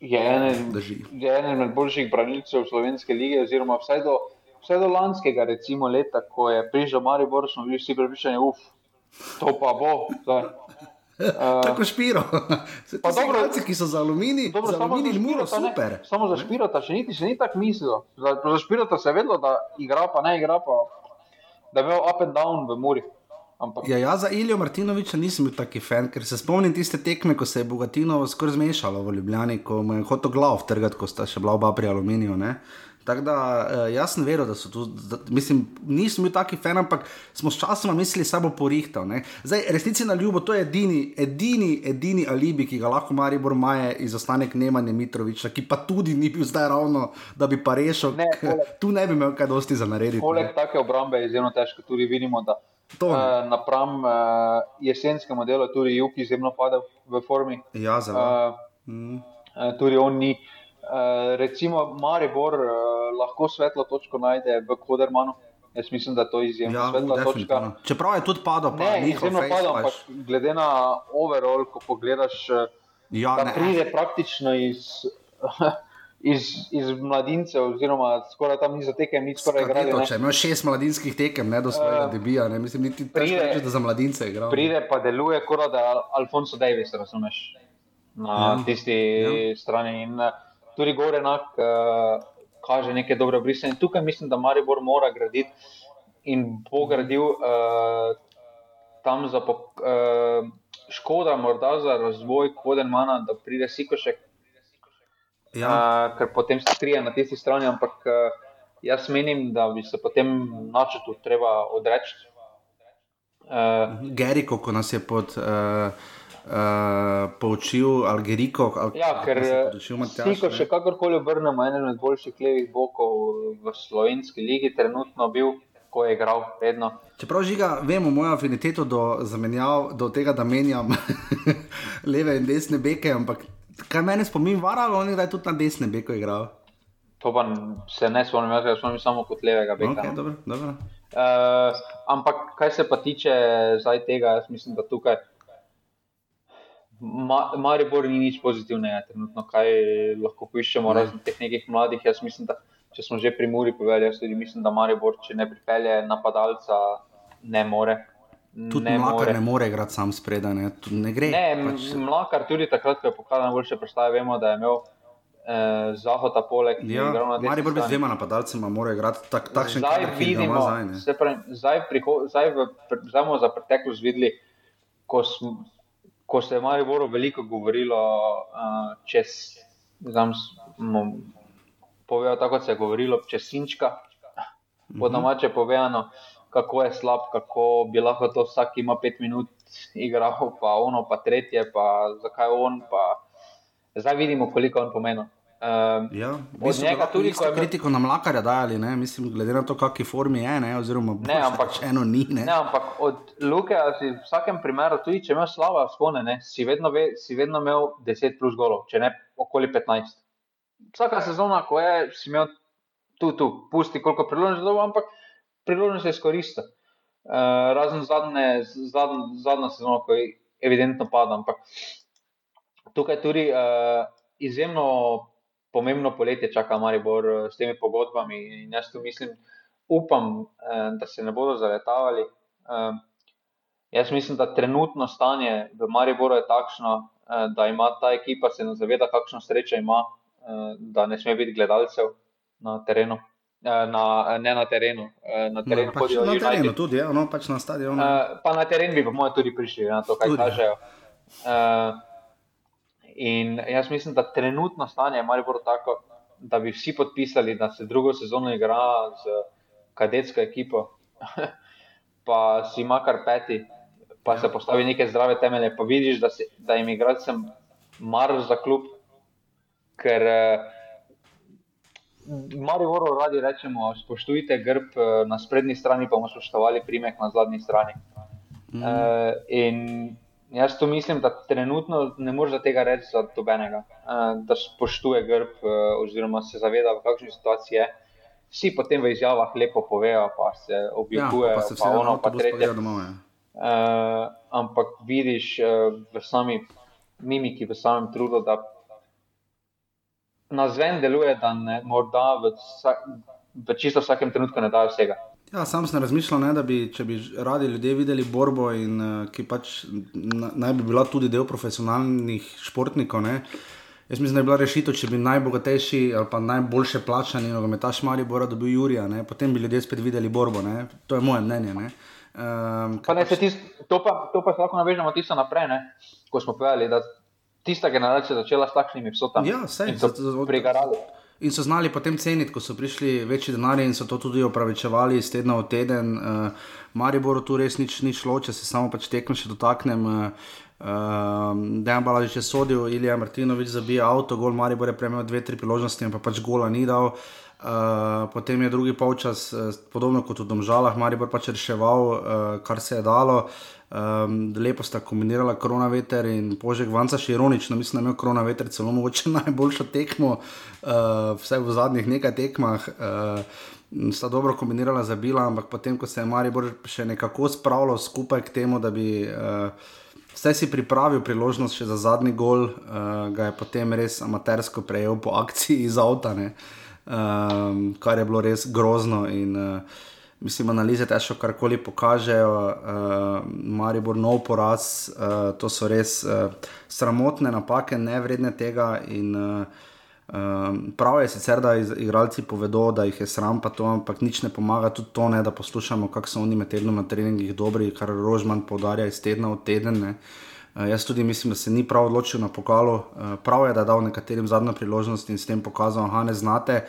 je eden od boljših branilcev slovenske lige, oziroma vsaj do, vsaj do lanskega recimo, leta, ko je prišel Maribor, smo bili vsi prepričani, uf, to pa bo. Zdaj. Uh, *laughs* Tako špiro. *laughs* Pa dobro, reci, ki so za aluminij, dobro, za aluminij za muro, super. Ne, samo za špirota, še niti se ni tako mislil. Za, za špirota se je vedelo, da igra pa ne igra, pa da je imel up and down v muri. Ampak... Ja, ja, za Ilijo Martinoviča nisem bil taki fan, ker se spomnim tiste tekme, ko se je Bogatino skoraj zmešalo v Ljubljani, ko mu je hotel glav trgati, ko sta še bila oba pri aluminiju. Ne? Tako da uh, jaz sem veril, da so tu, da, mislim, nisem bil taki fan, ampak smo s časom mislili, da se bo porihtal. Ne? Zdaj, resnici na ljubo, to je edini, edini, edini alibi, ki ga lahko Maribor Maje izostanek Nemanja Mitroviča, ki pa tudi ni bil zdaj ravno, da bi pa rešil. Ne, tu ne bi imel kaj dosti za narediti. Poleg take obrambe je izjemno težko, tudi vidimo, da uh, napram uh, jesenskemu delu tudi Juk izjemno padel v formi. Ja, zelo. Uh, mm. tudi on ni. Uh, recimo, Maribor uh, lahko svetlo točko najde v Kodermanu. Jaz mislim, da to je izjemno ja, svetla točka. Čeprav je tudi padlo, pa ne, izjemno padlo, ampak glede na overall, ko pogledaš, eh, ja, da pride praktično iz, *laughs* iz, iz mladincev, oziroma skoraj tam ni za tekem, ni skoraj igrali. Če imaš šest mladinskih tekem, ne do svojega uh, debija, ne mislim, niti pride, reči, da za mladince igra. Pride pa deluje, kot da je Alfonso Davis, razumeš, na ja, tisti ja. strani. In, tudi gore enak. Uh, kaže neke dobre brise. In tukaj mislim, da Maribor mora graditi in bo gradil uh, tam za po, uh, škoda, morda za razvoj Kodenmana, da pride Sikošek. Ja. Uh, ker potem se skrije na tisti strani, ampak uh, jaz menim, da bi se potem načrtu treba odreči. Uh, Geriko, ko nas je pod. Uh, uh, poučil Algeriko. Al ja, ker Siko še kakorkoli obrnemo, eden od boljših levih bokov v slovenski ligi, trenutno bil, ko je igral vedno. Čeprav žiga, vemo mojo afiniteto do, zamenjav, do tega, da menjam *laughs* leve in desne beke, ampak kaj meni spomin, varalo on je, tudi na desne beko igral. To pa se ne spomnim, jaz sem samo kot levega beka. Okay, dobro, dobro. Uh, ampak kaj se pa tiče zdaj tega, jaz mislim, da tukaj. Ma, Maribor ni nič pozitivnega, trenutno, kaj lahko pišemo, ne. razen teh nekih mladih. Jaz mislim, da če smo že pri Muri povedali, jaz tudi mislim, da Maribor, če ne pripelje napadalca, ne more. Tudi ne Mlakar more. ne more igrati sam spredaj, ne, ne gre. Ne, pač... Mlakar tudi takrat, ko je pokazal najboljše predstave, vemo, da je imel eh, Zahoda poleg. Ja, Maribor brez dvema napadalcema mora igrati tak, takšen zdaj kader, vidimo, zdaj, zdaj, priho, zdaj, v, zdaj smo za preteklost videli, ko smo ko se je malo bolj veliko govorilo, uh, čez, znam, povedal, tako se je govorilo, čez Sinčka, mhm. po domače povedano, kako je slab, kako bi lahko to vsak ima pet minut igral, pa ono, pa tretje, pa zakaj on, pa zdaj vidimo, koliko on pomeni. Um, ja, od njega tudi, ko je kritiko na mlakarja dajali, ne? mislim, glede na to, kakšni formi je, ne? oziroma ne, ampak, pač eno ni. Ne? Ne, ampak od Luke, si v vsakem primeru, tudi če imaš slaba spone, ne? si vedno, ve, si vedno imel 10 plus golov, če ne okoli 15. Vsaka sezona, ko je, si imel tu, tu, pusti koliko priložnosti dobo, ampak priložnost je izkorista. Uh, razen zadnje, zadnje, zadnja sezona, ko je evidentno pada, ampak tukaj tudi uh, izjemno pomembno poletje čaka Maribor eh, s temi pogodbami. In jaz tu mislim, upam, eh, da se ne bodo zaletavali. Eh, jaz mislim, da trenutno stanje v Mariboru je takšno, da ima ta ekipa se zaveda, kakšno srečo ima, da ne sme biti gledalcev na terenu. Na, ne na terenu, na terenu, no, pač na terenu tudi, ja, no, pač na stadionu. Pa na teren bi, po mojem, tudi prišli na to, kaj tudi, kažejo. Uh, In jaz mislim, da trenutno stanje je malo tako, da bi vsi podpisali, da se drugo sezono igra z kadetsko ekipo, *laughs* pa si ima kar peti, pa se postavi neke zdrave temelje. Pa vidiš, da, se, da jim igralcem mar za klub, ker eh, Mari Voro radi rečemo, spoštujte grb eh, na sprednji strani, pa bomo spoštovali primek na zadnji strani. Mm. Uh, in Jaz to mislim, da trenutno ne moreš tega reči za dobenega, uh, da spoštuje grb uh, oziroma se zaveda, v kakšni situaciji je. Vsi potem v izjavah lepo povejo, pa se oblikujejo, ja, pa, pa ono, pa tretje. Domov, uh, ampak vidiš uh, v sami mimiki, v samem trudu, da na zven deluje, da ne morda v, vsak, v čisto vsakem trenutku ne dajo vsega. Ja, sam sem razmišljal, ne, da bi, če bi radi ljudje videli borbo, in uh, ki pač na, naj bi bila tudi del profesionalnih športnikov. Ne. Jaz mislim, da je bila rešitev, če bi najbogatejši ali pa najboljše plačani nogometaš Maribora dobil Jurija, ne. potem bi ljudje spet videli borbo. Ne. To je moje mnenje. Um, pa ne, pač... tis, to, pa, to pa lahko navežemo tisto naprej, ne, ko smo povedali, da tista generacija začela s takšnimi psotami. Ja, vse je bilo in so znali potem ceniti, ko so prišli večji denarji in so to tudi opravičevali iz tedna v teden. Uh, Mariboru tu res nič ni šlo, če se samo pač tekmo še dotaknem. Uh, Uh, Dejan Balaž je sodil, Ilija Martinovič zabija avto, gol Maribor je prejel dve, tri priložnosti, pa pač gola ni dal. Uh, potem je drugi polčas, uh, podobno kot v Domžalah, Maribor pač reševal, uh, kar se je dalo. Um, lepo sta kombinirala korona veter in požek vanca, še ironično, mislim, da je korona veter celo mogoče *laughs* najboljšo tekmo, uh, vse v zadnjih nekaj tekmah. Uh, sta dobro kombinirala za bila, ampak potem, ko se je Maribor še nekako spravljal skupaj k temu, da bi uh, vse si pripravil priložnost še za zadnji gol, uh, ga je potem res amatersko prejel po akciji iz avta, um, kar je bilo res grozno. In, uh, mislim, analize težko karkoli pokažejo, uh, Maribor nov poraz, uh, to so res uh, sramotne napake, nevredne tega. In, uh, Um, prav je sicer, da igralci povedo, da jih je sram, pa to, ampak nič ne pomaga, tudi to ne, da poslušamo, kako so oni med tednom na treningih dobri, kar Rožman podarja iz tedna v teden. Uh, jaz tudi mislim, da se ni prav odločil na pokalu. Uh, prav je, da je dal nekaterim zadnjo priložnost in s tem pokazal, da ne znate.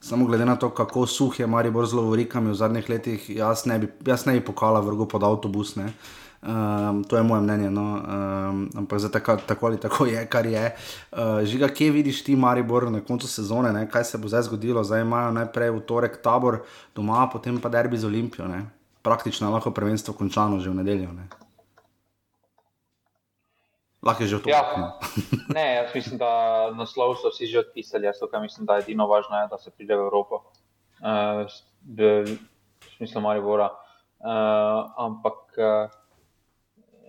Samo glede na to, kako suh je Maribor z lovorikami v zadnjih letih, jaz ne bi, jaz ne bi pokala vrgo pod avtobus. Um, to je moje mnenje, no? um, ampak za tako, tako ali tako je, kar je. Uh, žiga, kje vidiš ti Maribor na koncu sezone, ne? kaj se bo zdaj zgodilo? Zdaj imajo najprej v torek tabor doma, potem pa derbi z Olimpijo. Ne? Praktično lahko prvenstvo končano že v nedeljo. Ne? Lahko je že to. Ja, ne, jaz mislim, da naslov so vsi že odpisali. Jaz tukaj mislim, da je edino važno, je, da se pride v Evropo. Uh, v smislu Maribora. Uh, ampak uh,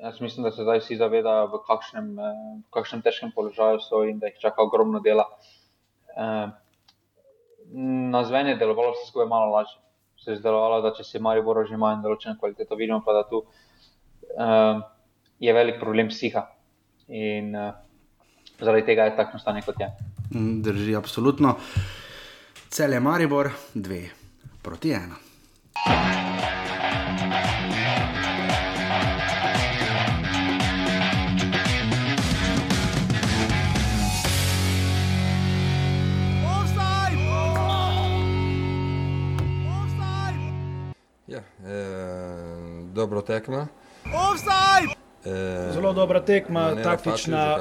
jaz mislim, da se zdaj vsi zavedajo, v kakšnem, uh, kakšnem težkem položaju so in da jih čaka ogromno dela. Uh, na zven je delovalo vse skupaj malo lažje. Se je zdelo, da če se Maribor že ima in določeno kvaliteto, vidimo pa, da tu uh, je velik problem psiha in uh, zaradi tega je takšno stanje, kot je. Mm, drži, absolutno. Cel je Maribor, dve proti ena. Ja, eh, dobro tekmo. Offside! Eh, Zelo dobra tekma, taktična,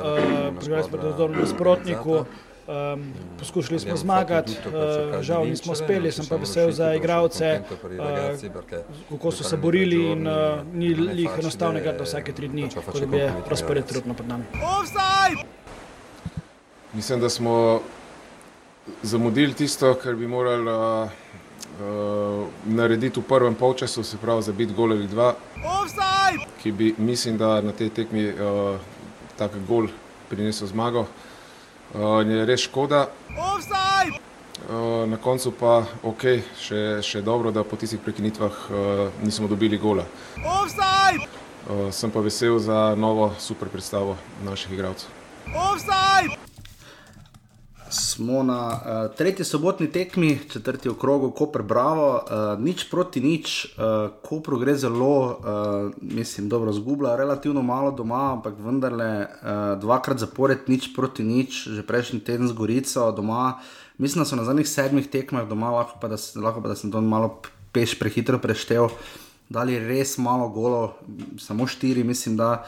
preveč uh, pred odzorom nasprotniku. Um, poskušali smo zmagati, uh, žal nismo uspeli, sem pa vesel za igralce, uh, kako so se borili in uh, ni jih enostavnega, da vsake tri dni, kot bi je razpored trenutno pred nami. Mislim, da smo zamudili tisto, kar bi morali. Uh, narediti v prvem polčasu, se pravi za biti gol ali dva. Offside! Ki bi, mislim, da na tej tekmi uh, tak gol prinesel zmago. Uh, je res škoda. Offside! Uh, na koncu pa ok, še, še dobro, da po tistih prekinitvah uh, nismo dobili gola. Offside! Uh, sem pa vesel za novo super predstavo naših igralcev. Offside! Smo na uh, tretji sobotni tekmi, četrti okrog, Koper Bravo, uh, nič proti nič, uh, Koper gre zelo, uh, mislim, dobro zgublja, relativno malo doma, ampak vendarle uh, dvakrat zapored, nič proti nič, že prejšnji teden z Gorico doma. Mislim, da so na zadnjih sedmih tekmah doma, lahko pa da, lahko pa, da sem to malo peš prehitro preštel. dali res malo golo, samo štiri, mislim, da.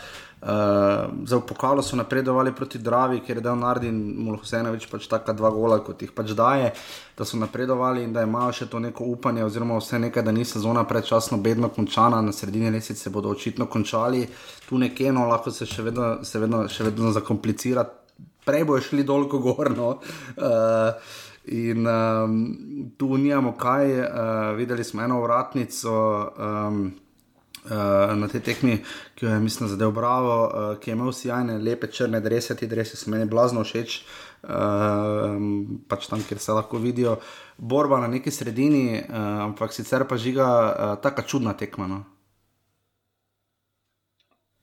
Za pokalo so napredovali proti Dravi, ker je dal Nardin, Mulho Senovič, pač taka dva gola, kot jih pač daje, da so napredovali in da imajo še to neko upanje, oziroma vse nekaj, da ni sezona predčasno bedno končana, na sredini lesice bodo očitno končali, tu nekje, no, lahko se še vedno, se vedno, še vedno zakomplicira, prej bojo šli dolgo gorno. Uh, In um, tu nijamo kaj, uh, videli smo eno vratnico um, uh, na tej tekmi, ki jo je, mislim, zadev Bravo, uh, ki je imel sjajne, lepe črne drese, ti drese so meni blazno všeč, uh, pač tam, kjer se lahko vidijo. Borba na neki sredini, uh, ampak sicer pa žiga uh, tako čudna tekma. No?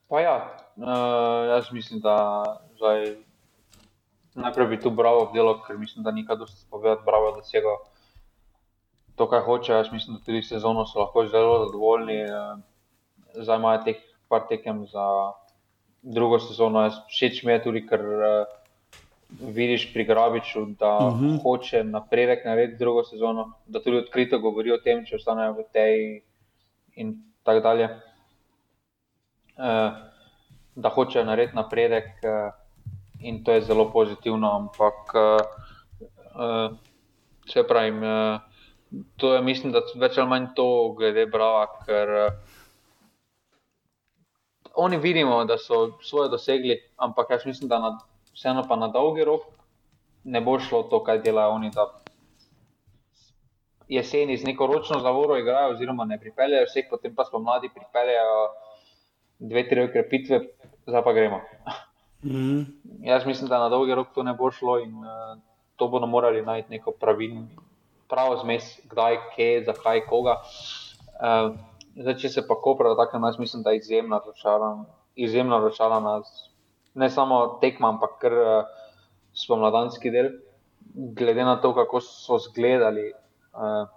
Pa ja, uh, jaz mislim, da zdaj najprej bi tu bravo obdelal, ker mislim, da nikaj dosti povedati, bravo, da se ga to, kar hoče. Jaz mislim, da tudi sezono so lahko zelo zadovoljni. Zdaj imajo teh par tekem za drugo sezono. Jaz všeč mi je tudi, ker uh, vidiš pri Grabiču, da uh mhm. -huh. hoče napredek narediti drugo sezono, da tudi odkrito govori o tem, če ostanejo v tej in tako dalje. Uh, da hočejo narediti napredek. Uh, in to je zelo pozitivno. Ampak, uh, če pravim, uh, to je, mislim, da več ali manj to, glede Brava, ker uh, oni vidimo, da so svoje dosegli, ampak jaz mislim, da na, vseeno pa na dolgi rok ne bo šlo to, kaj delajo oni. Jeseni z neko ročno zavoro igrajo, oziroma ne pripeljejo vseh, potem pa smo mladi, pripeljejo dve, tri ukrepitve, zdaj pa gremo. Mm. Jaz mislim, da na dolgi rok to ne bo šlo in uh, to bomo morali najti neko pravilno, pravo zmes, kdaj, kje, zakaj, koga. Uh, zdaj, če se pa kopra, tako jaz mislim, da je izjemno razočaran, izjemno razočaran nas, ne samo tekma, ampak ker uh, smo mladanski del, glede na to, kako so zgledali uh,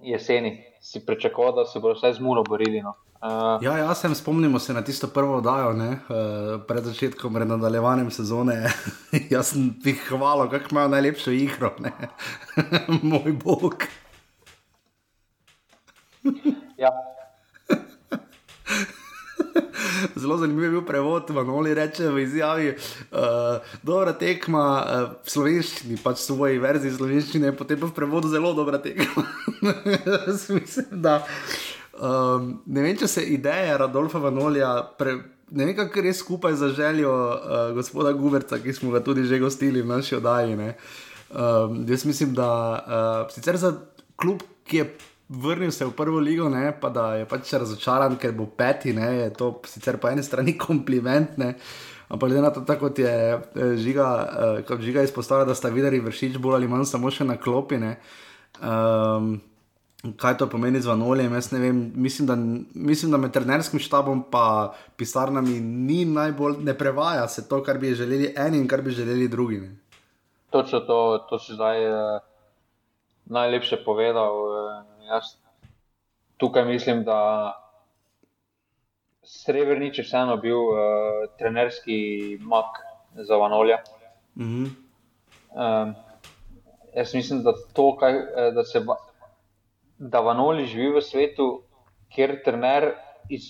jeseni, si pričakoval, da se bodo vsaj z muno borili. No. Uh, ja, jaz sem spomnil se na tisto prvo oddajo, uh, pred začetkom, pred nadaljevanjem sezone. *laughs* jaz sem ti hvalil, kako imajo najlepšo igro, *laughs* moj bog. *laughs* ja. *laughs* Zelo zanimiv je bil prevod, Manoli reče v izjavi, uh, dobra tekma uh, v slovenščini, pač v svoji verziji slovenščine, potem pa v prevodu zelo dobra tekma. *laughs* Mislim, da. Um, ne vem, če se ideja Radolfa Vanolija, pre, ne vem, kako res skupaj za željo uh, gospoda Guberca, ki smo ga tudi že gostili v naši oddaji. Um, jaz mislim, da uh, sicer za klub, ki je vrnil se v prvo ligo, ne, pa da je pač razočaran, ker bo peti, ne, je to sicer po eni strani *laughs* kompliment. Ne, Ampak, glede na to, kot je eh, žiga, uh, žiga izpostavila, da sta videli vršič bolj ali manj samo še na klopine. Um, kaj to pomeni z vanoljem. Mislim, mislim, da med trenerskim štabom in pisarnami ni najbolj, ne prevaja se to, kar bi želeli eni in kar bi želeli drugi. Ne? Točno to, to si zdaj uh, najlepše povedal. Uh, jaz tukaj mislim, da Srebrenic je vseeno bil uh, trenerski mak za vanolja. Mm -hmm. um, jaz mislim, da, to, kaj, da se da Vanoli živi v svetu, kjer trener, iz,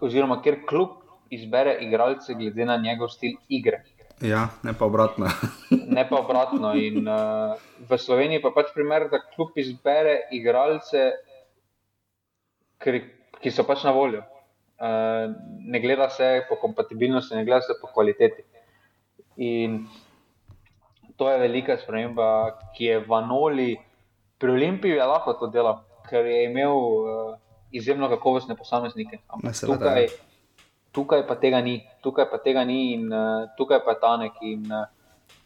oziroma kjer klub izbere igralce, glede na njegov stil igre. Ja, ne pa obratno. *laughs* ne pa obratno. In, uh, v Sloveniji pa pač primer, da klub izbere igralce, ki, ki so pač na voljo. Uh, ne gleda se po kompatibilnosti, ne gleda se po kvaliteti. In to je velika sprememba, ki je v Anoli pri Olimpiji je lahko to delal, ker je imel uh, izjemno kakovostne posameznike. Tukaj, ja. Tukaj pa tega ni, tukaj pa tega ni in uh, tukaj pa je Tanek in uh,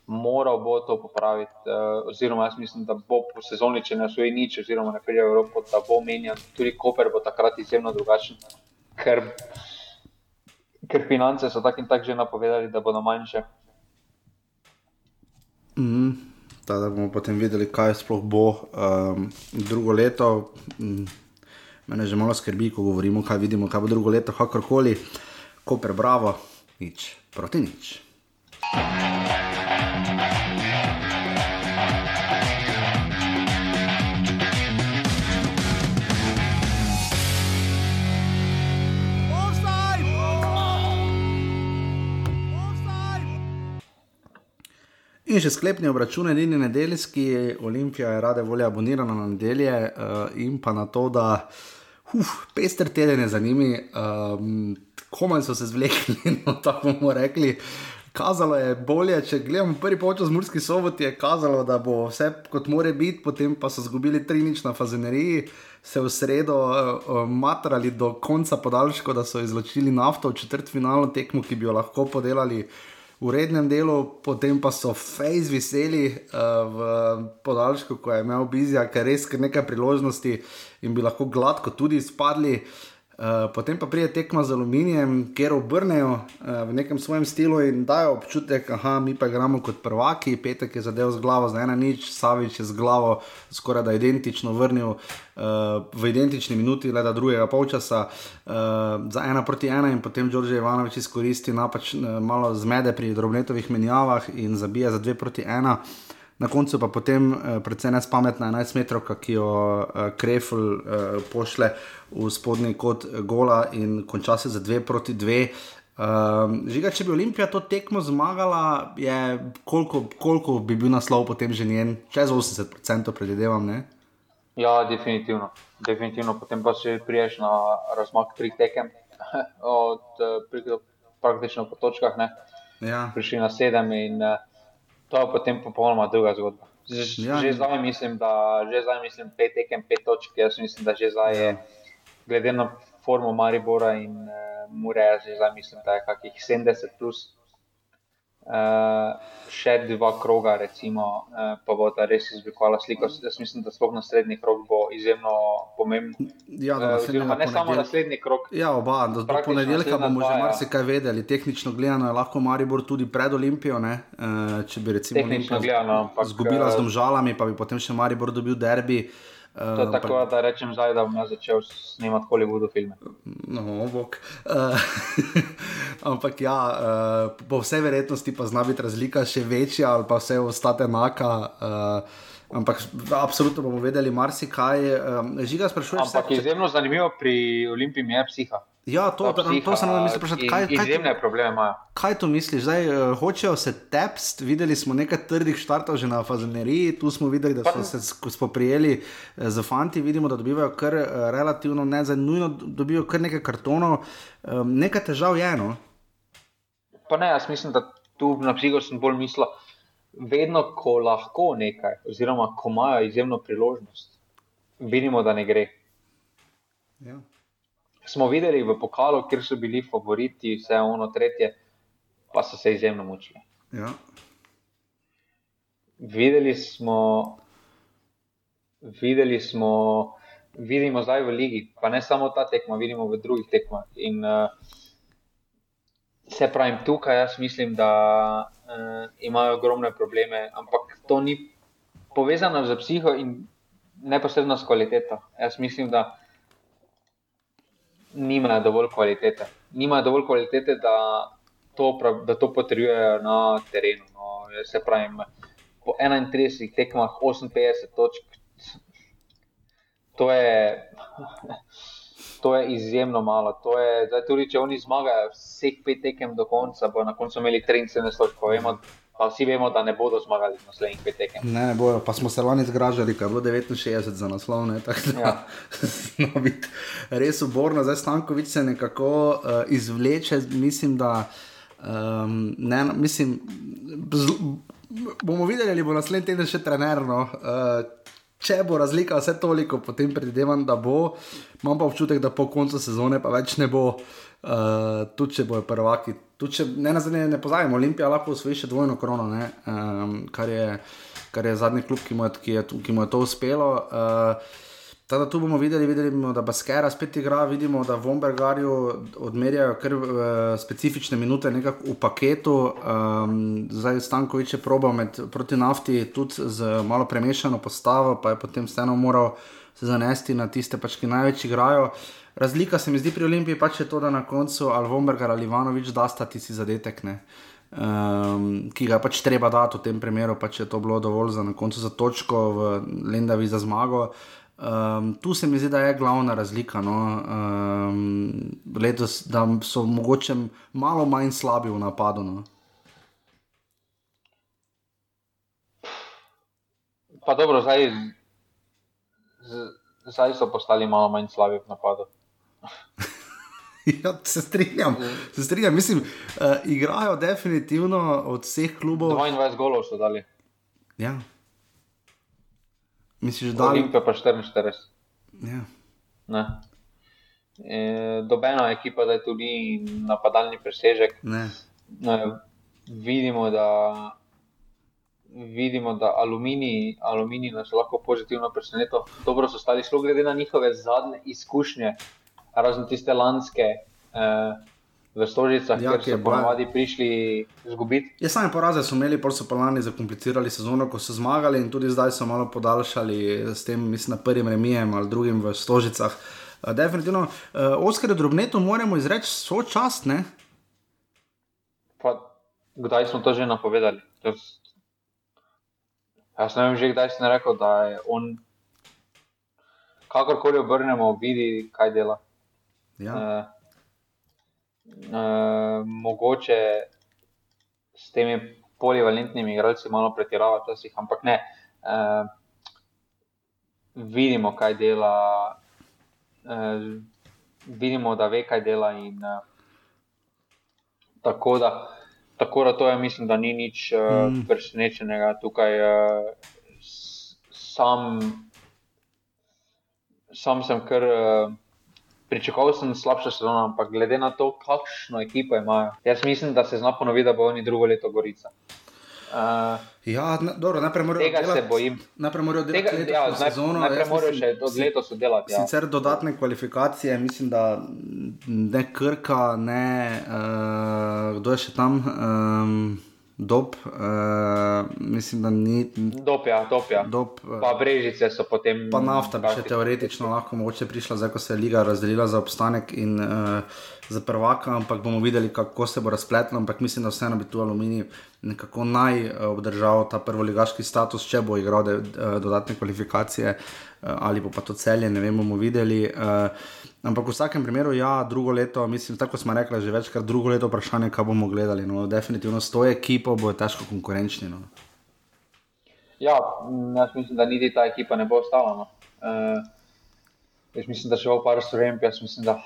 moral bo to popraviti. Uh, oziroma, jaz mislim, da bo po sezoni, če ne osvoji nič, oziroma ne pride v Evropo, da bo menjen. Tudi Koper bo takrat izjemno drugačen. Ker, ker finance so tako in tako že napovedali, da bodo manjše. Mm da bomo potem videli, kaj sploh bo um, drugo leto. Um, mene že malo skrbi, ko govorimo, kaj vidimo, kaj bo drugo leto, kakorkoli, Koper Bravo, nič proti nič. In še sklepni obračun edini nedeljski, Olimpija je rade volje abonirana na nedelje uh, in pa na to, da uf, pester teden je za njimi. Um, komaj so se zvlekli, *laughs* no tako bomo rekli. Kazalo je bolje, če gledamo prvi počas z Murski soboti, je kazalo, da bo vse kot more biti, potem pa so izgubili tri nič na fazeneriji, se v sredo uh, matrali do konca podaljško, da so izločili nafto v četrt finalno tekmo, ki bi jo lahko podelali v rednem delu, potem pa so fejs veseli uh, v podaljšku, ko je imel Bizija, ker res nekaj priložnosti in bi lahko gladko tudi spadli. Uh, potem pa pride tekma z aluminijem, kjer obrnejo uh, v nekem svojem stilu in dajo občutek, da mi pa igramo kot prvaki. Petek je zadev z glavo za ena nič, Savič je z glavo skoraj da identično vrnil uh, v identični minuti, le da drugega polčasa uh, za ena proti ena in potem Đorđe Ivanovič izkoristi napač uh, malo zmede pri drobnetovih menjavah in zabija za dve proti ena. Na koncu pa potem, uh, predvsem ne spametna 11 metrov, ki jo uh, Krefl uh, pošle v spodnji kot gola in konča se za dve proti dve. Um, žiga, če bi Olimpija to tekmo zmagala, je koliko, koliko bi bil naslov potem že njen, čez 80%, predvidevam. Ne? Ja, definitivno. definitivno. Potem pa si priješ na razmak tri tekem, *laughs* od uh, praktično po točkah. Ja. Prišli na sedem in uh, to je potem popolnoma druga zgodba. Z, ja, že zdaj mislim, da že zdaj mislim pet tekem, pet točk. Jaz mislim, da že zdaj ja. je glede na formo Maribora in uh, Mureja, zdaj mislim, da je kakih 70 plus. Uh, še dva kroga, recimo, uh, pa bo ta res izblikovala sliko. Jaz mislim, da sploh naslednji krog bo izjemno pomemben. Ja, uh, oziroma, ne samo naslednji krog. Ja, oba, do, do ponedeljka bomo že marsikaj vedeli. Tehnično gledano je lahko Maribor tudi pred Olimpijo. Uh, če bi recimo izgubila z domžalami, pa bi potem še Maribor dobil derbi. Uh, To je uh, tako, pa... da rečem zdaj, da bom začel snemati Hollywood filme. No, bog. Uh, *laughs* ampak ja, uh, po vsej verjetnosti pa zna biti razlika še večja ali pa vse ostane enaka. Uh, Ampak, absolutno bomo vedeli marsikaj. Žiga, sprašuješ? Ampak se, izjemno zanimivo pri Olimpiji je psiha. Ja, to, to, to sem nam mislil vprašati. Kaj, kaj, izjemne probleme imajo. Kaj to misliš? Zdaj, uh, hočejo se tepst, videli smo nekaj trdih štartov že na fazeneriji, tu smo videli, da so se spoprijeli uh, z fanti, vidimo, da dobivajo kar uh, relativno, ne za nujno, dobivajo kar nekaj kartonov. Um, nekaj težav je eno. Pa ne, jaz mislim, da tu na psiho sem bolj mislil, vedno, ko lahko nekaj, oziroma ko imajo izjemno priložnost, vidimo, da ne gre. Ja smo videli v pokalu, kjer so bili favoriti, vse ono tretje, pa so se izjemno mučili. Ja. Videli smo, videli smo, vidimo zdaj v ligi, pa ne samo ta tekma, vidimo v drugih tekmah. In uh, se pravim, tukaj jaz mislim, da uh, imajo ogromne probleme, ampak to ni povezano z psiho in neposredno s kvaliteto. Jaz mislim, da nimajo dovolj kvalitete. Nimajo dovolj kvalitete, da to, da to potrjujejo na terenu. No, se pravi, po 31 tekmah 58 točk, to je, *laughs* to je izjemno malo. Je, zdaj, tudi če oni zmagajo vseh pet tekem do konca, bo na koncu imeli 73 točk pa vsi vemo, da ne bodo zmagali z naslednjih pet tekem. Ne, ne bojo, pa smo se lani zgražali, kaj je bilo 69 za naslov. Ne, ja. *laughs* no, res uborno, zdaj Stankovič se nekako uh, izvleče, mislim, da. Um, ne, mislim, zl, bomo videli, ali bo naslednji teden še trener. No. Uh, če bo razlika vse toliko, potem predvidevam, da bo. Imam pa občutek, da po koncu sezone pa več ne bo, uh, tudi če bojo prvaki tudi če ne na zadnje ne pozajemo, Olimpija lahko usvoji še dvojno krono, um, kar, je, kar je zadnji klub, ki mu je, ki je, ki mu je to uspelo. Uh, Tada tu bomo videli, videli bomo, da Baskera spet igra, vidimo, da v Ombergarju odmerjajo kar uh, specifične minute nekako v paketu. Um, zdaj Stankovič je probal med proti nafti tudi z malo premešano postavo, pa je potem vseeno moral se zanesti na tiste, pač, ki največ igrajo. Uh, Razlika se mi zdi pri Olimpiji pač je to, da na koncu Alvomberger ali Ivanovič da sta tisti zadetek, um, ki ga pač treba dati v tem primeru, pač je to bilo dovolj za na koncu za točko v Lendavi za zmago. Um, tu se mi zdi, da je glavna razlika. No? Um, letos, so mogoče malo manj slabi v napadu. No? Pa dobro, zdaj, zdaj so postali malo manj slabi v napadu. *laughs* ja, se strinjam, se strinjam. Mislim, uh, igrajo definitivno od vseh klubov. 22 golov so dali. Ja. Misliš, da je to? pa 44. Ja. E, dobena ekipa, da je tudi napadalni presežek. Ne. Ne, vidimo, da vidimo, da aluminij, aluminij nas lahko pozitivno preseneča. Dobro so stali, šlo glede na njihove zadnje izkušnje, razen tiste lanske. Eh, V Stožicah, ja, kjer so ponovadi prišli izgubiti. Ja, sami poraze so imeli, pol so pa lani zakomplicirali sezono, ko so zmagali in tudi zdaj so malo podaljšali s tem, mislim, prvim remijem ali drugim v Stožicah. Uh, definitivno, uh, Oskar Drobneto moramo izreči svoj čast, ne? Pa, kdaj smo to že napovedali? Jaz ne vem, že kdaj sem rekel, da je on, kakorkoli obrnemo, vidi, kaj dela. Ja. Uh, uh, mogoče s temi polivalentnimi igralci malo pretirava, včasih, ampak ne. Uh, vidimo, kaj dela, uh, vidimo, da ve, kaj dela. In, uh, tako da. Tako da to je, mislim, da ni nič uh, mm. presenečenega tukaj. Uh, sam, sam sem kar uh, pričakoval, sem slabša sezona, ampak glede na to, kakšno ekipo imajo, jaz mislim, da se zna ponoviti, da bo oni drugo leto Gorica. Uh, ja, dobro, najprej morajo tega delati, se bojim. Najprej morajo delati tega, ja, sezono. Najprej morajo še od leta sodelovati. Ja. Sicer dodatne kvalifikacije, mislim, da ne krka, ne uh, kdo je še tam. Um, Dob, uh, mislim, da ni. Dob, ja, dob, ja. Dob, uh, pa brežice so potem. Pa nafta bi še teoretično lahko mogoče prišla, zdaj ko se je liga razdelila za obstanek in uh, za prvaka, ampak bomo videli, kako se bo razpletlo. Ampak mislim, da vseeno bi tu aluminij nekako naj obdržal ta prvoligaški status, če bo igral de, uh, dodatne kvalifikacije uh, ali pa to celje, ne vem, bomo videli. Uh, Ampak v vsakem primeru, ja, drugo leto, mislim, tako smo rekli, že večkrat drugo leto vprašanje, kaj bomo gledali. No, definitivno s to ekipo bo težko konkurenčni. No. Ja, jaz mislim, da niti ta ekipa ne bo ostala. No. Uh, jaz mislim, da še bo par storjem, jaz mislim, da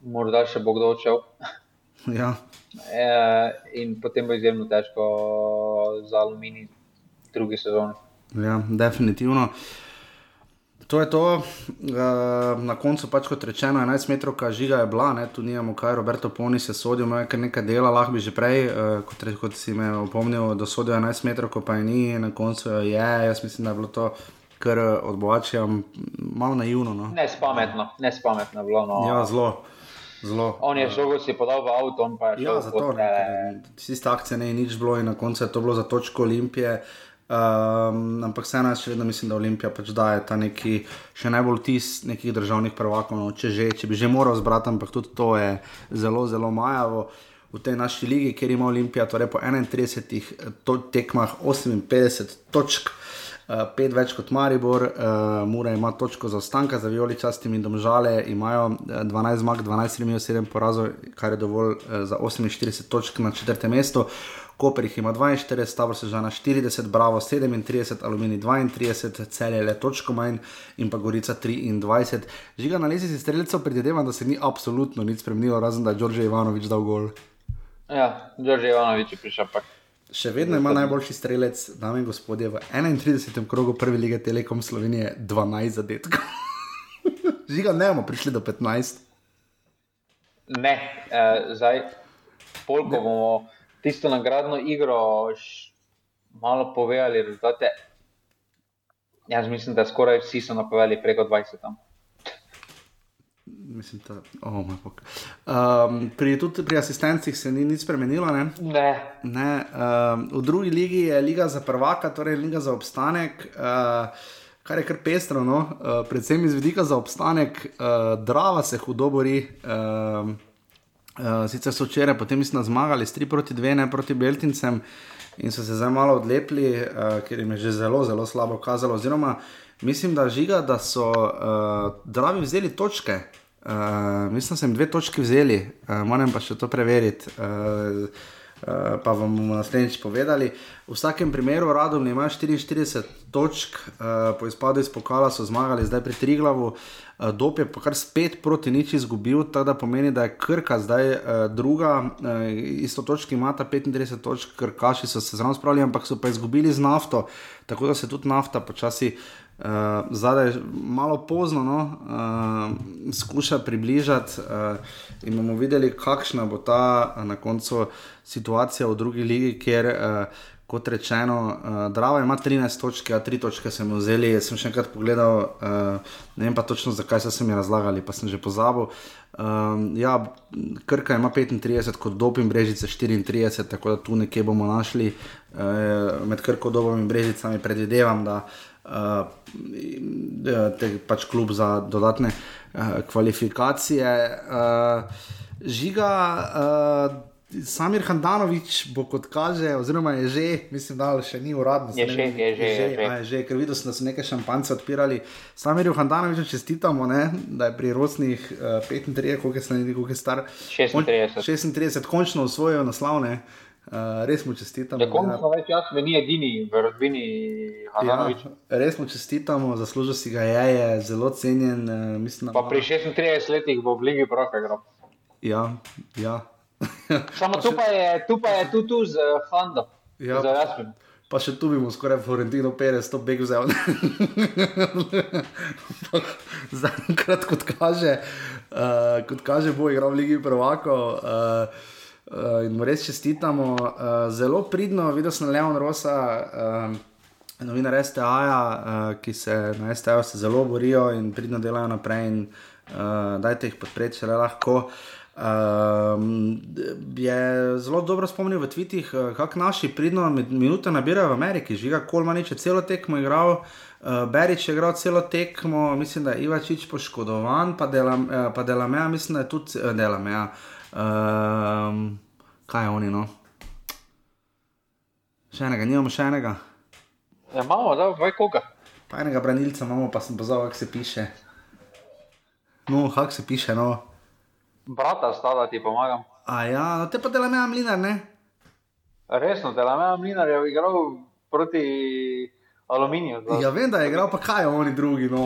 morda še bo kdo odšel. *laughs* ja. Uh, in potem bo izjemno težko za aluminij drugi sezoni. Ja, definitivno. Uh, To je to, uh, na koncu pač kot rečeno, 11 metrov, žiga je bila, ne, tu nijamo kaj, Roberto Poni se sodijo, ima kar nekaj dela, lahko bi že prej, uh, kot, kot si me opomnil, da sodijo 11 metrov, ko pa je ni, na koncu je, jaz mislim, da je bilo to kar odbočjam, malo naivno. No. Nespametno, nespametno bilo. No. Ja, zelo. Zelo. On je šel, si podal v avto, pa je šel. Ja, zato ne. Tiste akcije ne je nič bilo in na koncu je to bilo za točko Olimpije. Um, ampak vseeno, še vedno mislim, da Olimpija pač daje ta neki še najbolj tis nekih državnih prvakov. No, če, že, če bi že moral zbrati, ampak tudi to je zelo, zelo majavo. V tej naši ligi, kjer ima Olimpija, torej po 31 to, tekmah 58 točk, 5 uh, več kot Maribor, uh, Mura ima točko za ostanka, za Violi častim in domžale imajo 12 zmag, 12 remijo, 7 porazov, kar je dovolj uh, za 48 točk na četrtem mestu. Koper jih ima 42, Stavro se žana 40, Bravo 37, Alumini 32, Celje le točko manj in pa Gorica 23. Žiga na lesici streljcev predvidevam, da se ni absolutno nič spremenilo, razen da je Đorđe Ivanovič dal gol. Ja, Đorđe Ivanovič je prišel pa. Še vedno ima najboljši strelec, dame in gospodje, v 31. krogu prve lige Telekom Slovenije 12 zadetkov. *laughs* Žiga, ne bomo prišli do 15. Ne, eh, zdaj, polko bomo tisto nagradno igro, malo povedali rezultate. Jaz mislim, da skoraj vsi so napovedali preko 20 tam. Mislim, da oh, um, pri, pri asistencih se ni nič spremenilo. Ne? Ne. Ne, um, v drugi ligi je liga za prvaka, torej liga za obstanek, uh, kar je kar pestro, no? uh, predvsem iz vidika za obstanek, uh, drava se hudo bori. Uh, Uh, sicer so včeraj, potem mislim, zmagali s 3 proti 2, ne proti Beltincem in so se zdaj malo odlepili, uh, ker jim je že zelo, zelo slabo kazalo. Oziroma, mislim, da žiga, da so uh, dravi vzeli točke. Uh, mislim, da so jim dve točki vzeli, uh, moram pa še to preveriti. Uh, Uh, pa vam bomo naslednjič povedali. V vsakem primeru, Radom ima 44 točk, uh, po izpadu iz pokala so zmagali, zdaj pri Triglavu. Uh, Dop je pa kar spet proti nič izgubil, tako da pomeni, da je Krka zdaj uh, druga, uh, isto točki ima ta 35 točk, Krkaši so se zraven spravili, ampak so pa izgubili z nafto, tako da se tudi nafta počasi. Uh, zadaj je malo pozno, no, uh, skuša približati, uh, in bomo videli, kakšna bo ta na koncu situacija v drugi ligi, kjer, uh, kot rečeno, uh, Drava ima 13 točk, a 3 točke sem vzeli. Jaz sem še enkrat pogledal, uh, ne vem pa točno, zakaj so se mi razlagali, pa sem že pozabil. Um, ja, Krka ima 35, kot Dopim Brežice 34, tako da tu nekje bomo našli uh, med Krko, Dobom in Brežicami, predvidevam, da uh, te, pač klub za dodatne uh, kvalifikacije. Uh, žiga, uh, Samir Handanovič bo kot kaže, oziroma je že, mislim, da še ni uradno. Je že, je že. Je že, je že ker videl sem, da so neke šampance odpirali. Samirju Handanoviču čestitamo, ne, da je pri rosnih uh, 35, koliko je, je star. 36. 36, končno usvojil naslovne. Uh, res mu čestitamo. Tako smo več jaz, meni edini v rodbini Hananoviča. Ja, res mu čestitamo, zaslužil si ga je, je zelo cenjen. Uh, mislim, pa pri 36 letih bo v Ligi Proka igral. Ja, ja. Samo tu pa je, tu pa je tu, tu z uh, Hando. Ja, z Jasmin. Pa še tu bi mu skoraj Florentino Perez to beg vzel. *laughs* Zaenkrat, kot kaže, uh, kot kaže, bo igral v Ligi Prvako. Uh, Uh, in mu res čestitamo, uh, zelo pridno, videl sem Leon Rosa, uh, novinar STA, uh, ki se na STA zelo borijo in pridno delajo naprej. In, uh, dajte jih podpreti, če le lahko. Uh, je zelo dobro spomnil v tvitih, uh, kako naši pridno minute nabirajo v Ameriki. Žiga Kolmanič je celo tekmo igral, uh, Berič je igral celo tekmo, mislim, da je Ivačič poškodovan, pa Delameja, dela mislim, da je tudi uh, Delameja. Um, kaj je oni, no? Še enega, nimamo še enega. Ja, imamo, da, vaj koga. Pa enega branilca imamo, pa sem pozval, kako se piše. No, kako se piše, no. Brata, sta da ti pomagam. A ja, no te pa dela meja mlinar, ne? Resno, dela meja mlinar je igral proti aluminiju. Da. Ja, vem, da je igral, pa kaj je oni drugi, no.